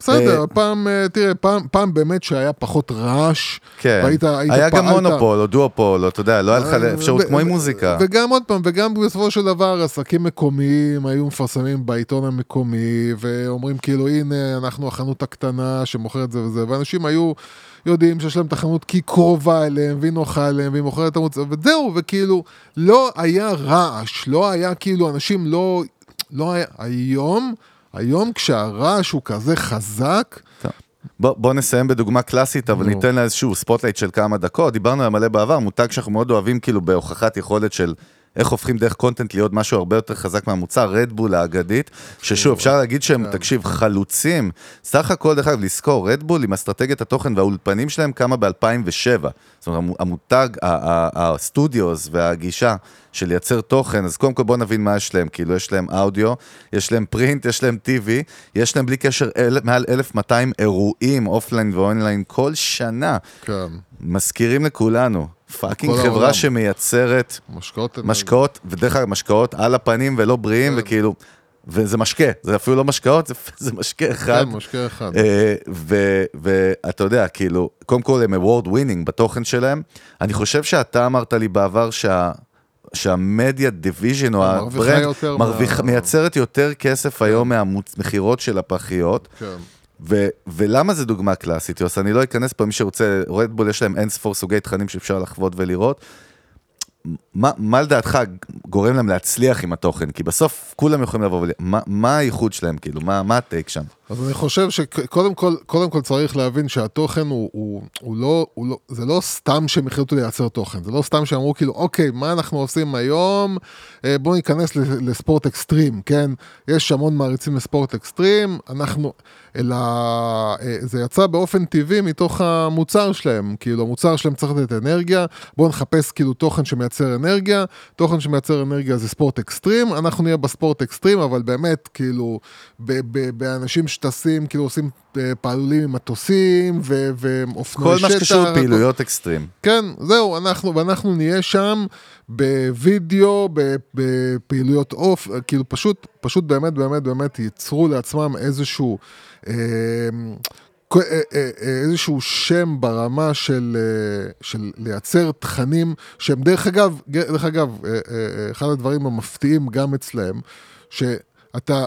בסדר, אה, פעם, אה, תראה, פעם, פעם באמת שהיה פחות רעש, כן, והיית, היית היה גם פעלת- מונופול או דואופול, או אתה יודע, לא היה לך אה, אפשרות כמו עם מוזיקה. וגם עוד פעם, וגם בסופו של דבר עסקים מקומיים היו מפרסמים בעיתון המקומי, ואומרים כאילו הנה אנחנו החנות הקטנה שמוכרת זה וזה, ואנשים היו יודעים שיש להם את החנות כי היא קרובה אליהם, והיא נוחה אליהם, והיא מוכרת את המוצר, וזהו, וכאילו לא היה רעש, לא היה כאילו אנשים לא, לא היה, היום, היום כשהרעש הוא כזה חזק, בוא, בוא נסיים בדוגמה קלאסית, אבל. ניתן לה איזשהו spotlight של כמה דקות. דיברנו על מלא בעבר, מותג שאנחנו מאוד אוהבים, כאילו בהוכחת יכולת של איך הופכים דרך content להיות משהו הרבה יותר חזק מהמוצר, רדבול האגדית, ששוב, אפשר להגיד שהם, כן. תקשיב, חלוצים. סך הכל, דרך אגב, לזכור, רדבול עם אסטרטגיית התוכן והאולפנים שלהם קמה ב-2007. זאת אומרת, המו- המותג, ה studios והגישה של לייצר תוכן, אז קודם כל בוא נבין מה יש להם, כאילו יש להם אודיו, יש להם print, יש להם TV, יש להם בלי קשר אל, מעל 1,200 אירועים offline ו online כל שנה. כן, מזכירים לכולנו, fucking חברה העולם. שמייצרת משקאות... משקאות, ודרך אגב, משקאות על הפנים ולא בריאים, כן. וכאילו, וזה משקה, זה אפילו לא משקאות, זה, זה משקה אחד. כן, משקה אחד. אה, ואתה יודע, כאילו, קודם כל הם award winning בתוכן שלהם. אני חושב שאתה אמרת לי בעבר שה media division או ה brand מרוויח- מה- מייצרת יותר כסף היום מהמכירות של הפחיות. כן. ו- ולמה זה דוגמה קלאסית, יוס? אני לא אכנס פה, מי שרוצה, רדבול יש להם אין ספור סוגי תכנים שאפשר לחוות ולראות. מה, מה לדעתך גורם להם להצליח עם התוכן? כי בסוף כולם יכולים לבוא ול... מה, מה הייחוד שלהם, כאילו? מה, מה הטייק שם? אז אני חושב שקודם כל, קודם כל צריך להבין שהתוכן הוא, הוא, הוא, לא, הוא לא, זה לא סתם שהם החליטו לייצר תוכן, זה לא סתם שאמרו כאילו, אוקיי, מה אנחנו עושים היום? אה, בואו ניכנס לספורט אקסטרים, כן? יש המון מעריצים לספורט אקסטרים, אנחנו, אלא אה, זה יצא באופן טבעי מתוך המוצר שלהם, כאילו המוצר שלהם צריך לתת אנרגיה, בואו נחפש כאילו תוכן שמייצר אנרגיה, תוכן שמייצר אנרגיה זה ספורט אקסטרים, אנחנו נהיה בספורט אקסטרים, אבל באמת, כאילו, באנשים שטסים, כאילו עושים אה, פעלולים עם מטוסים ואופנועי כל שטח. מה שקשור לפעילויות אקסטרים. כן, זהו, אנחנו, ואנחנו נהיה שם בווידאו, בפעילויות עוף, כאילו פשוט, פשוט באמת, באמת, באמת ייצרו לעצמם איזשהו, אה, אה, אה, איזשהו שם ברמה של, של לייצר תכנים שהם דרך אגב, דרך אגב, אחד הדברים המפתיעים גם אצלם, שאתה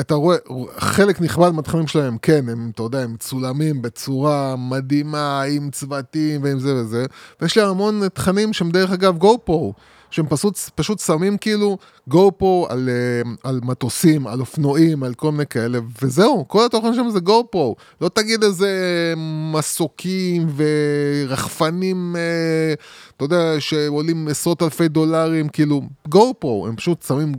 אתה רואה, חלק נכבד מהתכנים שלהם, כן, הם, אתה יודע, הם מצולמים בצורה מדהימה, עם צוותים ועם זה וזה, ויש להם המון תכנים שהם דרך אגב גו פרו, שהם פשוט, פשוט שמים כאילו גו פרו על, אה, על מטוסים, על אופנועים, על כל מיני כאלה, וזהו, כל התוכן שם זה גו פרו. לא תגיד איזה מסוקים ורחפנים, אה, אתה יודע, שעולים עשרות אלפי דולרים, כאילו, גו פרו, הם פשוט שמים,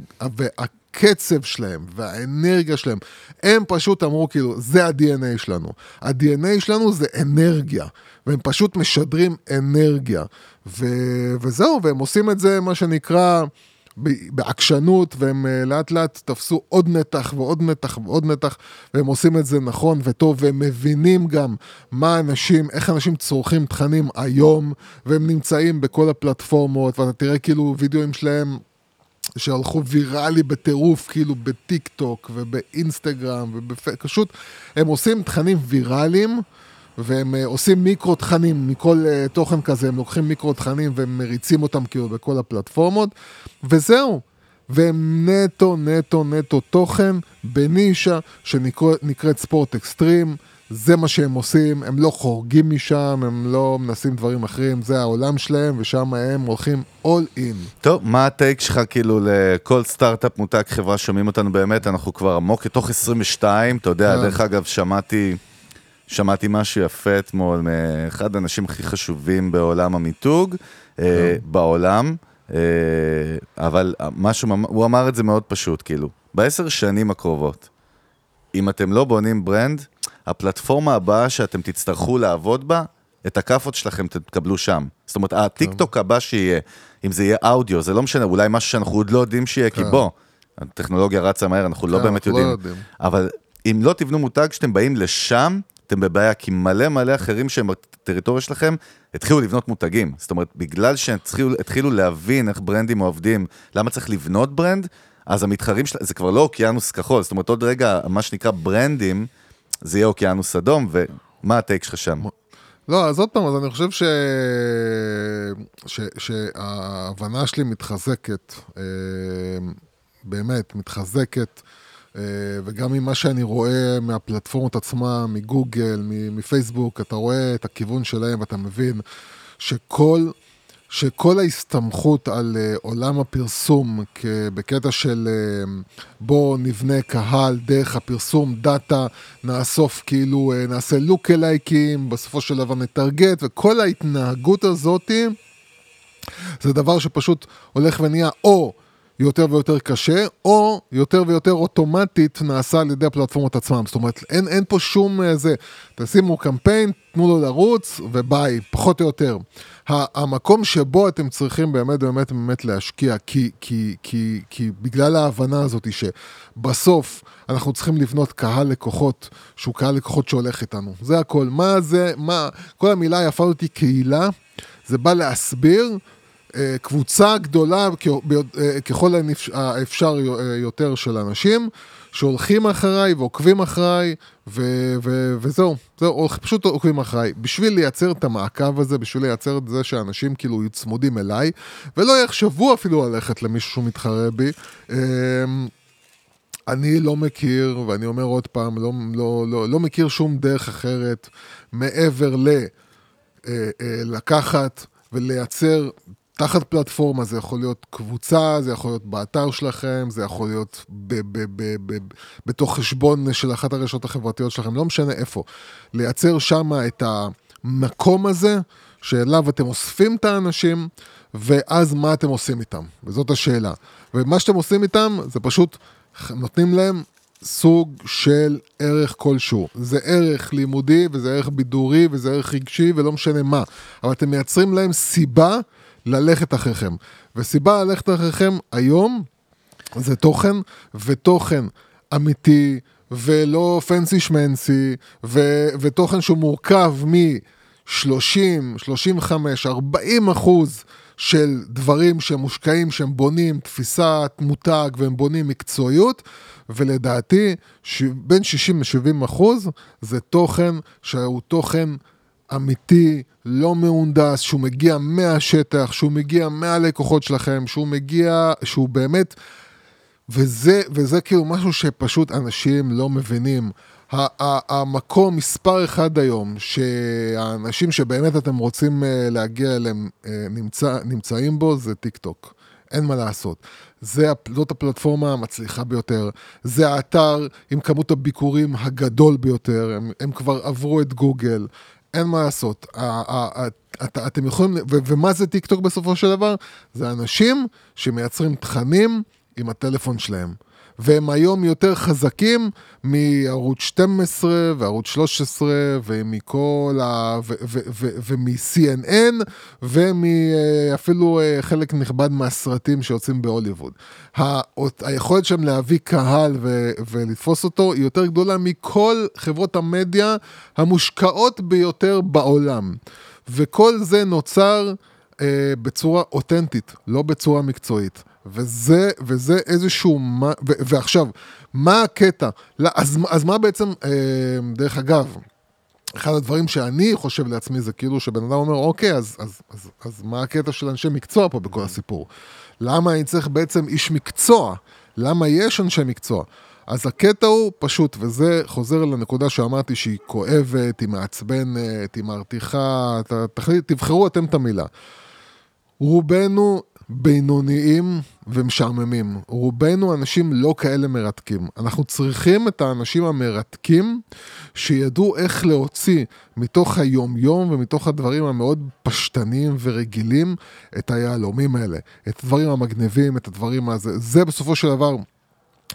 הקצב שלהם והאנרגיה שלהם, הם פשוט אמרו כאילו, זה ה-DNA שלנו. ה-DNA שלנו זה אנרגיה, והם פשוט משדרים אנרגיה. ו- וזהו, והם עושים את זה, מה שנקרא, בעקשנות, והם אה, לאט לאט תפסו עוד נתח ועוד נתח ועוד נתח, והם עושים את זה נכון וטוב, והם מבינים גם מה אנשים, איך אנשים צורכים תכנים היום, והם נמצאים בכל הפלטפורמות, ואתה תראה כאילו וידאוים שלהם שהלכו ויראלי בטירוף, כאילו בטיק טוק ובאינסטגרם ובפשוט, הם עושים תכנים ויראליים. והם אה, עושים מיקרו תכנים מכל uh, תוכן כזה, הם לוקחים מיקרו תכנים והם מריצים אותם כאילו בכל הפלטפורמות, וזהו. והם נטו, נטו, נטו תוכן בנישה שנקראת ספורט אקסטרים. זה מה שהם עושים, הם לא חורגים משם, הם לא מנסים דברים אחרים, זה העולם שלהם, ושם הם הולכים all in. טוב, מה הטייק שלך כאילו לכל סטארט-אפ מותג חברה שומעים אותנו באמת, אנחנו כבר עמוק לתוך 22, אתה יודע, כן. דרך אגב, שמעתי, שמעתי משהו יפה אתמול מאחד האנשים הכי חשובים בעולם המיתוג, אה, בעולם, אה, אבל משהו, הוא אמר את זה מאוד פשוט, כאילו, בעשר שנים הקרובות, אם אתם לא בונים ברנד, הפלטפורמה הבאה שאתם תצטרכו לעבוד בה, את הכאפות שלכם תקבלו שם. זאת אומרת, הטיק טוק הבא שיהיה, אם זה יהיה אודיו, זה לא משנה, אולי משהו שאנחנו עוד לא יודעים שיהיה, כי כן. בוא, הטכנולוגיה רצה מהר, אנחנו לא כן, באמת לא יודעים. אבל אם לא תבנו מותג שאתם באים לשם, אתם בבעיה, כי מלא מלא אחרים שהם בטריטוריה שלכם, התחילו לבנות מותגים. זאת אומרת, בגלל שהם התחילו, התחילו להבין איך ברנדים עובדים, למה צריך לבנות ברנד, אז המתחרים שלהם, זה כבר לא אוקיינוס כחול, זאת אומרת, עוד רגע, מה שנקרא ברנדים, זה יהיה אוקיינוס אדום, ומה הטייק שלך שם? לא, אז עוד פעם, אז אני חושב ש... ש... שההבנה שלי מתחזקת, אה, באמת, מתחזקת, אה, וגם ממה שאני רואה מהפלטפורמות עצמה, מגוגל, מפייסבוק, אתה רואה את הכיוון שלהם ואתה מבין שכל... שכל ההסתמכות על uh, עולם הפרסום בקטע של uh, בוא נבנה קהל דרך הפרסום, דאטה, נאסוף כאילו, uh, נעשה לוק אלייקים, בסופו של דבר נטרגט, וכל ההתנהגות הזאתי זה דבר שפשוט הולך ונהיה או יותר ויותר קשה, או יותר ויותר אוטומטית נעשה על ידי הפלטפורמות עצמם. זאת אומרת, אין, אין פה שום זה. תשימו קמפיין, תנו לו לרוץ, וביי, פחות או יותר. המקום שבו אתם צריכים באמת באמת באמת להשקיע, כי, כי, כי, כי בגלל ההבנה הזאת שבסוף אנחנו צריכים לבנות קהל לקוחות, שהוא קהל לקוחות שהולך איתנו. זה הכל. מה זה, מה, כל המילה היפה הזאת היא קהילה, זה בא להסביר אה, קבוצה גדולה אה, ככל האפשר אה, יותר של אנשים שהולכים אחריי ועוקבים אחריי ו- ו- וזהו, זהו, פשוט עוקבים אחריי. בשביל לייצר את המעקב הזה, בשביל לייצר את זה שאנשים כאילו יהיו צמודים אליי, ולא יחשבו אפילו ללכת למישהו שהוא מתחרה בי. אה, אני לא מכיר, ואני אומר עוד פעם, לא, לא, לא, לא מכיר שום דרך אחרת מעבר ל... אה, אה, לקחת ולייצר תחת פלטפורמה, זה יכול להיות קבוצה, זה יכול להיות באתר שלכם, זה יכול להיות ב- ב- ב- ב- בתוך חשבון של אחת הרשתות החברתיות שלכם, לא משנה איפה. לייצר שם את המקום הזה, שאליו אתם אוספים את האנשים, ואז מה אתם עושים איתם? וזאת השאלה. ומה שאתם עושים איתם, זה פשוט נותנים להם סוג של ערך כלשהו. זה ערך לימודי, וזה ערך בידורי, וזה ערך רגשי, ולא משנה מה. אבל אתם מייצרים להם סיבה ללכת אחריכם. וסיבה ללכת אחריכם היום זה תוכן, ותוכן אמיתי, ולא פנסי שמנסי, ו- ותוכן שהוא מורכב מ-30, 35, 40 אחוז של דברים שהם מושקעים, שהם בונים תפיסת מותג והם בונים מקצועיות, ולדעתי ש- בין 60 ל-70 אחוז זה תוכן שהוא תוכן אמיתי, לא מהונדס, שהוא מגיע מהשטח, שהוא מגיע מהלקוחות שלכם, שהוא מגיע, שהוא באמת... וזה, וזה כאילו משהו שפשוט אנשים לא מבינים. המקום מספר אחד היום, שהאנשים שבאמת אתם רוצים אה, להגיע אליהם אה, נמצא, נמצאים בו, זה טיק טוק. אין מה לעשות. זה, זאת הפלטפורמה המצליחה ביותר, זה האתר עם כמות הביקורים הגדול ביותר, הם, הם כבר עברו את גוגל, אין מה לעשות. אתם יכולים, ומה זה טיק טוק בסופו של דבר? זה אנשים שמייצרים תכנים עם הטלפון שלהם. והם היום יותר חזקים מערוץ 12 וערוץ 13 ומכל ה... ומ-CNN ומאפילו אה, חלק נכבד מהסרטים שיוצאים בהוליווד. היכולת שלהם להביא קהל ולתפוס אותו היא יותר גדולה מכל חברות המדיה המושקעות ביותר בעולם. וכל זה נוצר אה, בצורה אותנטית, לא בצורה מקצועית. וזה, וזה איזשהו, מה, ו, ועכשיו, מה הקטע? לא, אז, אז מה בעצם, אה, דרך אגב, אחד הדברים שאני חושב לעצמי זה כאילו שבן אדם אומר, אוקיי, אז, אז, אז, אז מה הקטע של אנשי מקצוע פה בכל הסיפור? למה אני צריך בעצם איש מקצוע? למה יש אנשי מקצוע? אז הקטע הוא פשוט, וזה חוזר לנקודה שאמרתי שהיא כואבת, היא מעצבנת, היא מרתיחה, תבחרו אתם את המילה. רובנו בינוניים ומשעממים. רובנו אנשים לא כאלה מרתקים. אנחנו צריכים את האנשים המרתקים שידעו איך להוציא מתוך היום-יום ומתוך הדברים המאוד פשטניים ורגילים את היהלומים האלה. את הדברים המגניבים, את הדברים הזה. זה בסופו של דבר...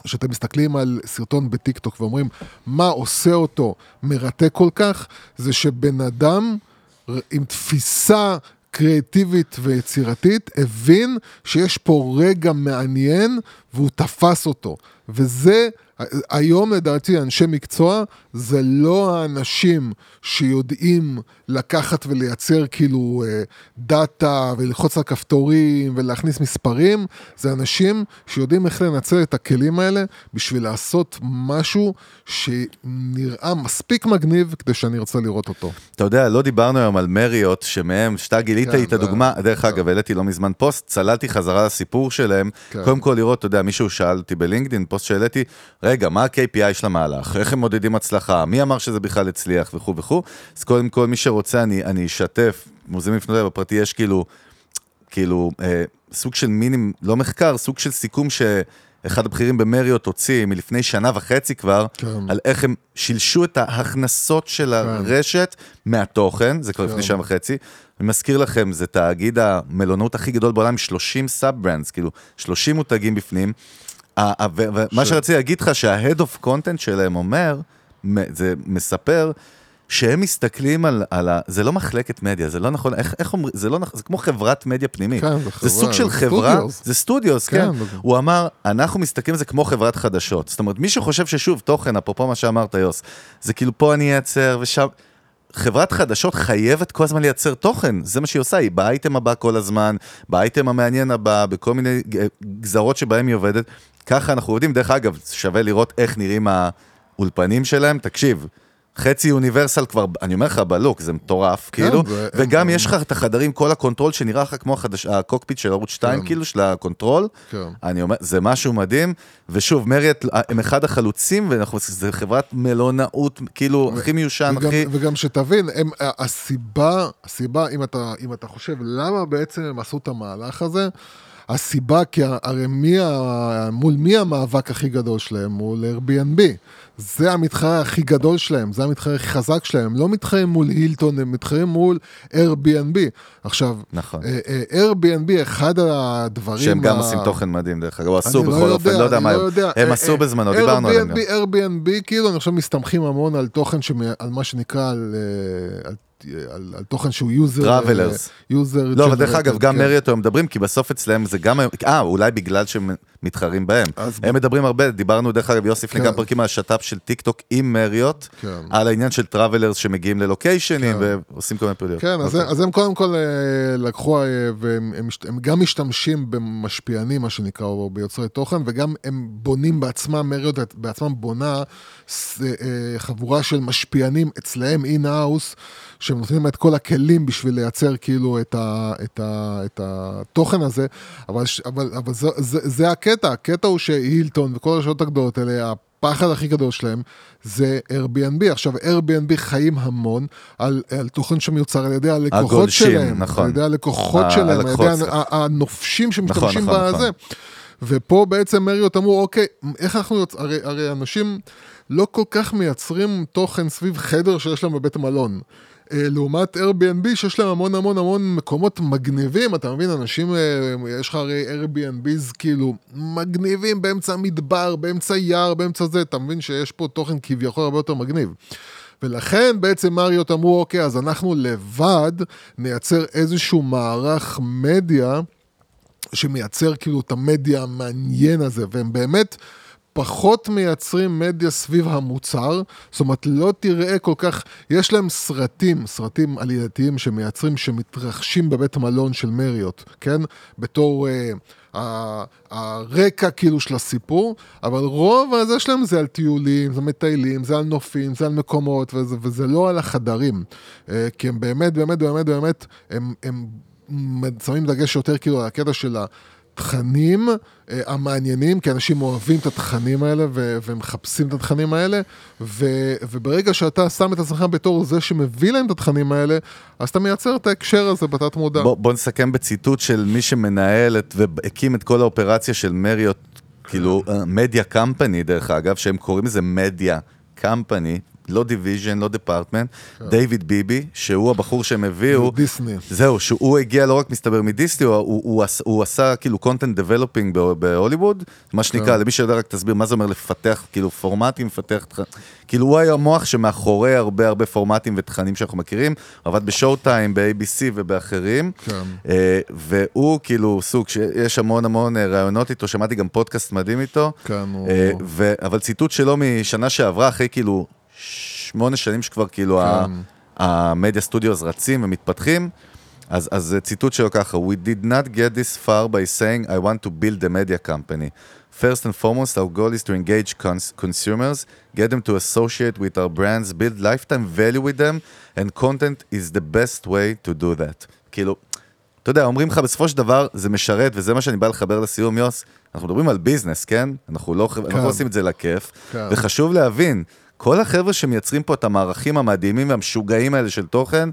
כשאתם מסתכלים על סרטון בטיקטוק ואומרים מה עושה אותו מרתק כל כך, זה שבן אדם עם תפיסה קריאטיבית ויצירתית הבין שיש פה רגע מעניין והוא תפס אותו. וזה, היום לדעתי אנשי מקצוע זה לא האנשים שיודעים לקחת ולייצר כאילו אה, data וללחוץ על כפתורים ולהכניס מספרים, זה אנשים שיודעים איך לנצל את הכלים האלה בשביל לעשות משהו שנראה מספיק מגניב כדי שאני ארצה לראות אותו. אתה יודע, לא דיברנו היום על מריוט, שמהם, שאתה גילית כן, את הדוגמה, דרך כן. אגב, העליתי לא מזמן פוסט, צללתי חזרה לסיפור שלהם, כן. קודם כל לראות, אתה יודע, מישהו שאל אותי בלינקדאין, פוסט שהעליתי, רגע, מה ה-KPI של המהלך? איך הם מודדים הצלחה? מי אמר שזה בכלל הצליח וכו' וכו'? אז קודם כל, מי שרוצה, אני, אני אשתף, מוזמנים לפנות אליי בפרטי, יש כאילו, כאילו, אה, סוג של מינים, לא מחקר, סוג של סיכום שאחד הבכירים במריות הוציא מלפני שנה וחצי כבר, כן. על איך הם שילשו את ההכנסות של הרשת מהתוכן, זה כבר לפני כן. שנה וחצי. אני מזכיר לכם, זה תאגיד המלונות הכי גדול בעולם, עם 30 סאב ברנדס, כאילו 30 מותגים בפנים. ה- ה- ו- ומה שרציתי להגיד לך, שה-Head of Content שלהם אומר, זה מספר, שהם מסתכלים על, על ה... זה לא מחלקת מדיה, זה לא נכון, איך, איך אומרים, זה לא נכון, זה כמו חברת מדיה פנימית. כן, זה זה חברה, סוג של זה חברה, סטודיוס. זה סטודיוס, כן, כן. זה- הוא אמר, אנחנו מסתכלים על זה כמו חברת חדשות. זאת אומרת, מי שחושב ששוב, תוכן, אפרופו מה שאמרת, יוס, זה כאילו פה אני אייצר ושם... חברת חדשות חייבת כל הזמן לייצר תוכן, זה מה שהיא עושה, היא באייטם הבא כל הזמן, באייטם המעניין הבא, בכל מיני ג- גזרות שבהם היא עובדת. ככה אנחנו עובדים, דרך אגב, שווה לראות איך נראים האולפנים שלהם, תקשיב. חצי אוניברסל כבר, אני אומר לך, בלוק, זה מטורף, כאילו, זה- וגם יש לך את החדרים, כל ה control שנראה לך כמו החדש, ה cockpit של ערוץ 2, כן. כאילו, של ה control. כן. אני אומר, זה משהו מדהים, ושוב, מריוט הם אחד החלוצים, ואנחנו, זה חברת מלונאות, כאילו, הכי מיושן, וגם, הכי... וגם שתבין, הם, הסיבה, הסיבה, אם אתה, אם אתה חושב למה בעצם הם עשו את המהלך הזה, הסיבה, כי הרי מי, ה- מול מי המאבק הכי גדול שלהם? מול Airbnb. זה המתחרה הכי גדול שלהם, זה המתחרה הכי חזק שלהם. הם לא מתחרים מול הילטון, הם מתחרים מול Airbnb. עכשיו, נכון. אה, אה, Airbnb, אחד הדברים... שהם גם ה- עושים תוכן מדהים, דרך אגב, או עשו אני בכל אופן, לא יודע מה, הם- יודע. הם אה, עשו בזמנו, דיברנו עליהם. Airbnb, Airbnb, כאילו, אני חושב מסתמכים המון על תוכן, שמ- על מה שנקרא, על, על, על, על תוכן שהוא user... Travelers. user... לא, אבל דרך אגב, גם כן. מריוט הם מדברים, כי בסוף אצלם זה גם, אה, אולי בגלל שהם מתחרים בהם. הם מדברים הרבה, דיברנו, דרך אגב, יוסי, לפני כן. כמה פרקים על השת"פ של טיק טוק עם מריוט, כן. על העניין של travelers שמגיעים ללוקיישנים כן. ועושים כל מיני פעילויות. כן, אז, אוקיי. אז הם קודם כל אה, לקחו, אה, והם הם, גם משתמשים במשפיענים, מה שנקרא, או ביוצרי תוכן, וגם הם בונים בעצמם, מריוט בעצמם בונה אה, חבורה של משפיענים אצלהם in-house, נותנים את כל הכלים בשביל לייצר כאילו את, ה, את, ה, את התוכן הזה, אבל, אבל, אבל זה, זה, זה הקטע, הקטע הוא שהילטון וכל הרשתות הגדולות האלה, הפחד הכי גדול שלהם זה Airbnb. עכשיו, Airbnb חיים המון על, על תוכן שמיוצר על ידי הלקוחות הגולשים, שלהם. נכון. על ידי הלקוחות ה- שלהם, על הלקוחות, ידי סליחה. ה- הנופשים שמשתמשים נכון, נכון, בזה. ופה בעצם מריות אמרו, אוקיי, איך אנחנו יוצ... הרי, הרי אנשים לא כל כך מייצרים תוכן סביב חדר שיש להם בבית מלון. אה, לעומת Airbnb שיש להם המון המון המון מקומות מגניבים, אתה מבין, אנשים, אה, יש לך הרי Airbnbs כאילו מגניבים באמצע המדבר, באמצע יער, באמצע זה, אתה מבין שיש פה תוכן כביכול הרבה יותר מגניב. ולכן בעצם מריות אמרו, אוקיי, אז אנחנו לבד נייצר איזשהו מערך מדיה שמייצר כאילו את המדיה המעניין הזה, והם באמת פחות מייצרים מדיה סביב המוצר, זאת אומרת, לא תראה כל כך, יש להם סרטים, סרטים עלייתיים שמייצרים, שמתרחשים בבית מלון של מריות, כן? בתור... אה, ה- הרקע כאילו של הסיפור, אבל רוב הזה שלהם זה על טיולים, זה מטיילים, זה על נופים, זה על מקומות, וזה, וזה לא על החדרים. אה, כי הם באמת, באמת, באמת, באמת, הם, הם שמים דגש יותר כאילו על הקטע של התכנים אה, המעניינים, כי אנשים אוהבים את התכנים האלה ומחפשים את התכנים האלה, ו- וברגע שאתה שם את עצמך בתור זה שמביא להם את התכנים האלה, אז אתה מייצר את ההקשר הזה בתת מודע. בוא, בוא נסכם בציטוט של מי שמנהל את, והקים את כל האופרציה של מריוט, כאילו media company דרך אגב, שהם קוראים לזה media company, לא division, לא department, דיוויד ביבי, שהוא הבחור שהם הביאו. דיסני. זהו, שהוא הגיע לא רק מסתבר מדיסני, הוא, הוא, הוא, הוא עשה כאילו developing בה- בהוליווד, מה שנקרא, למי שיודע רק תסביר מה זה אומר לפתח כאילו פורמטים, לפתח, כאילו הוא היה המוח שמאחורי הרבה הרבה פורמטים ותכנים שאנחנו מכירים, עבד בשואו טיים, ב-ABC ובאחרים, כן. אה, והוא כאילו סוג, שיש המון המון אה, רעיונות איתו, שמעתי גם פודקאסט מדהים איתו, כן, הוא- אה, אבל ציטוט שלו משנה שעברה, אחרי כאילו שמונה שנים שכבר כאילו כן. המדיה סטודיוס רצים ומתפתחים, אז, אז זה ציטוט שלו ככה, We did not get this far by saying I want to build a media company. First and foremost, our goal is to engage cons- consumers, get them to associate with our brands, build lifetime value with them, and content is the best way to do that. כאילו, אתה יודע, אומרים לך בסופו של דבר זה משרת, וזה מה שאני בא לחבר לסיום, יוס. אנחנו מדברים על business, כן? אנחנו לא, אנחנו לא עושים את זה לכיף. כן. וחשוב להבין, כל החבר'ה שמייצרים פה את המערכים המדהימים והמשוגעים האלה של תוכן,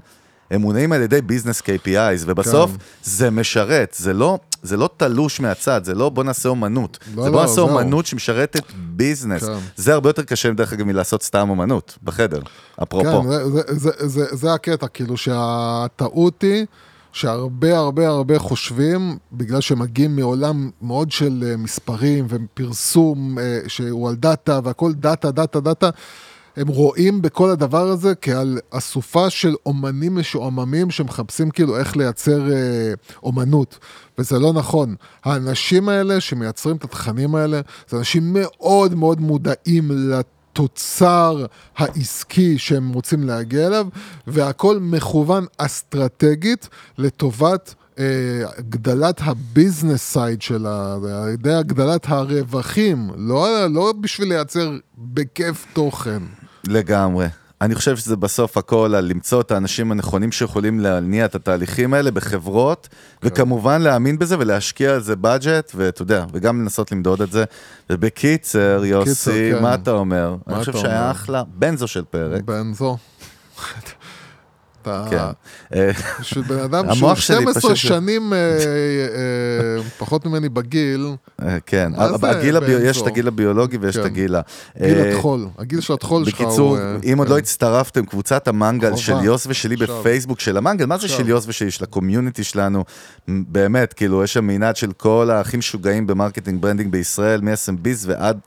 הם מונעים על ידי business KPIs, ובסוף כן. זה משרת, זה לא, זה לא תלוש מהצד, זה לא בוא נעשה אומנות. לא, זה בוא לא, נעשה זהו. אומנות שמשרתת business. כן. זה הרבה יותר קשה, דרך אגב, מלעשות סתם אומנות, בחדר, אפרופו. כן, זה, זה, זה, זה, זה הקטע, כאילו שהטעות היא שהרבה הרבה הרבה חושבים, בגלל שהם מגיעים מעולם מאוד של אה, מספרים ופרסום אה, שהוא על דאטה והכל דאטה, דאטה, דאטה, הם רואים בכל הדבר הזה כעל אסופה של אומנים משועממים שמחפשים כאילו איך לייצר אה, אומנות, וזה לא נכון. האנשים האלה שמייצרים את התכנים האלה, זה אנשים מאוד מאוד מודעים לת... התוצר העסקי שהם רוצים להגיע אליו, והכל מכוון אסטרטגית לטובת אה, הגדלת ה business side שלה, על ידי הגדלת הרווחים, לא, לא בשביל לייצר בכיף תוכן. לגמרי. אני חושב שזה בסוף הכל על למצוא את האנשים הנכונים שיכולים להניע את התהליכים האלה בחברות, כן. וכמובן להאמין בזה ולהשקיע על זה budget, ואתה יודע, וגם לנסות למדוד את זה. ובקיצר, יוסי, כן. מה אתה אומר? מה אני חושב שהיה? אחלה בנזו של פרק. בנזו. אתה... כן. אה, בן אדם שהוא המוח שלי 12 פשוט- שנים אה, אה, פחות ממני בגיל, אה, כן, יש? את הגיל הביולוגי ויש את כן. הגיל ה... גיל אה, הטחול, הגיל של הטחול שלך הוא... בקיצור, אה, אם עוד כן. לא הצטרפתם, קבוצת המנגל. של יוס ושלי. בפייסבוק של המנגל, מה זה. של יוס ושלי? של הקומיוניטי שלנו, באמת, כאילו, יש שם מנעד של כל האחים משוגעים במרקטינג ברנדינג בישראל, מ-SMBs ועד...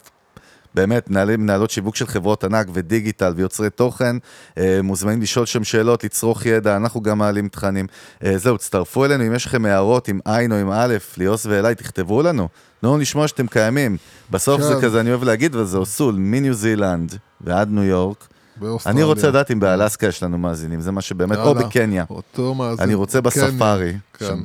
באמת, מנהלי, מנהלות שיווק של חברות ענק ודיגיטל ויוצרי תוכן, אה, מוזמנים לשאול שם שאלות, לצרוך ידע, אנחנו גם מעלים תכנים. אה, זהו, תצטרפו אלינו, אם יש לכם הערות עם עין או עם א', ליוס ואליי, תכתבו לנו. תנו לשמוע שאתם קיימים. בסוף זה כן. כזה, אני אוהב להגיד, וזה אוסול, מניו זילנד ועד ניו יורק. באוסטרליה. אני רוצה לדעת אם באלסקה יש לנו מאזינים, זה מה שבאמת, או. בקניה. אותו מאזין. אני רוצה בספארי. כן.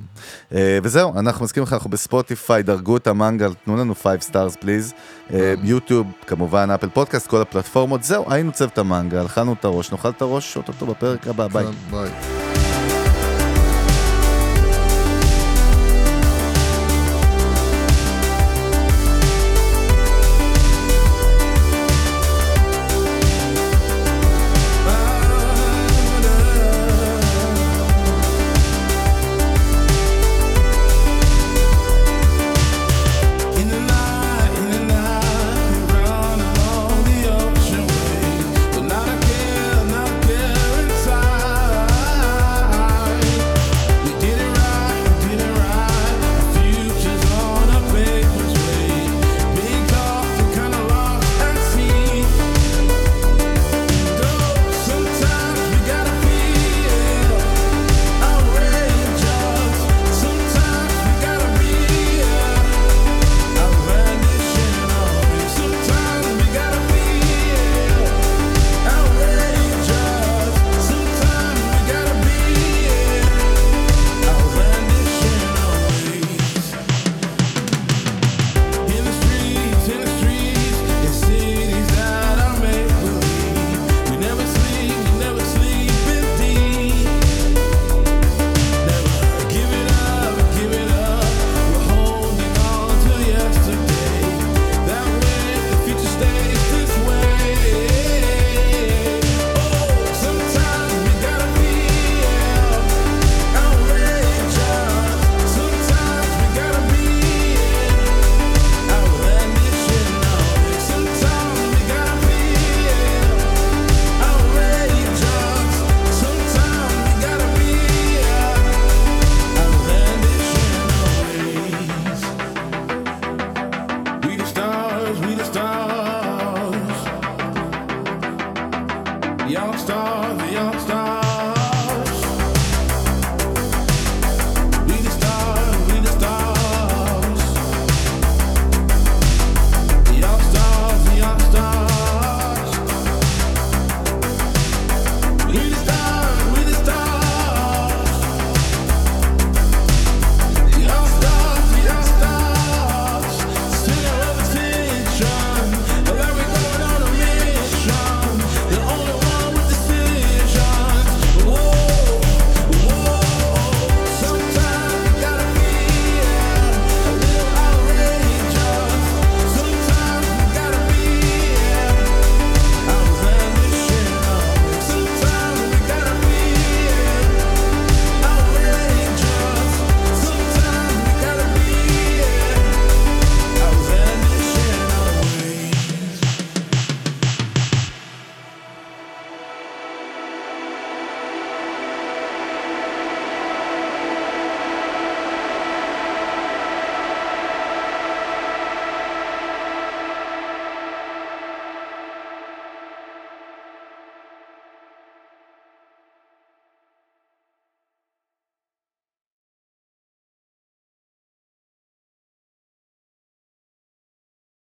אה, וזהו, אנחנו מסכימים לך, אנחנו בספוטיפיי, דרגו את המנגל, תנו לנו 5 stars פליז. כן. יוטיוב, כמובן, אפל פודקאסט, כל הפלטפורמות. זהו, היינו צוות המנגל, אכלנו את הראש, נאכל את הראש, אוטוטו בפרק הבא, ביי. כן, ביי.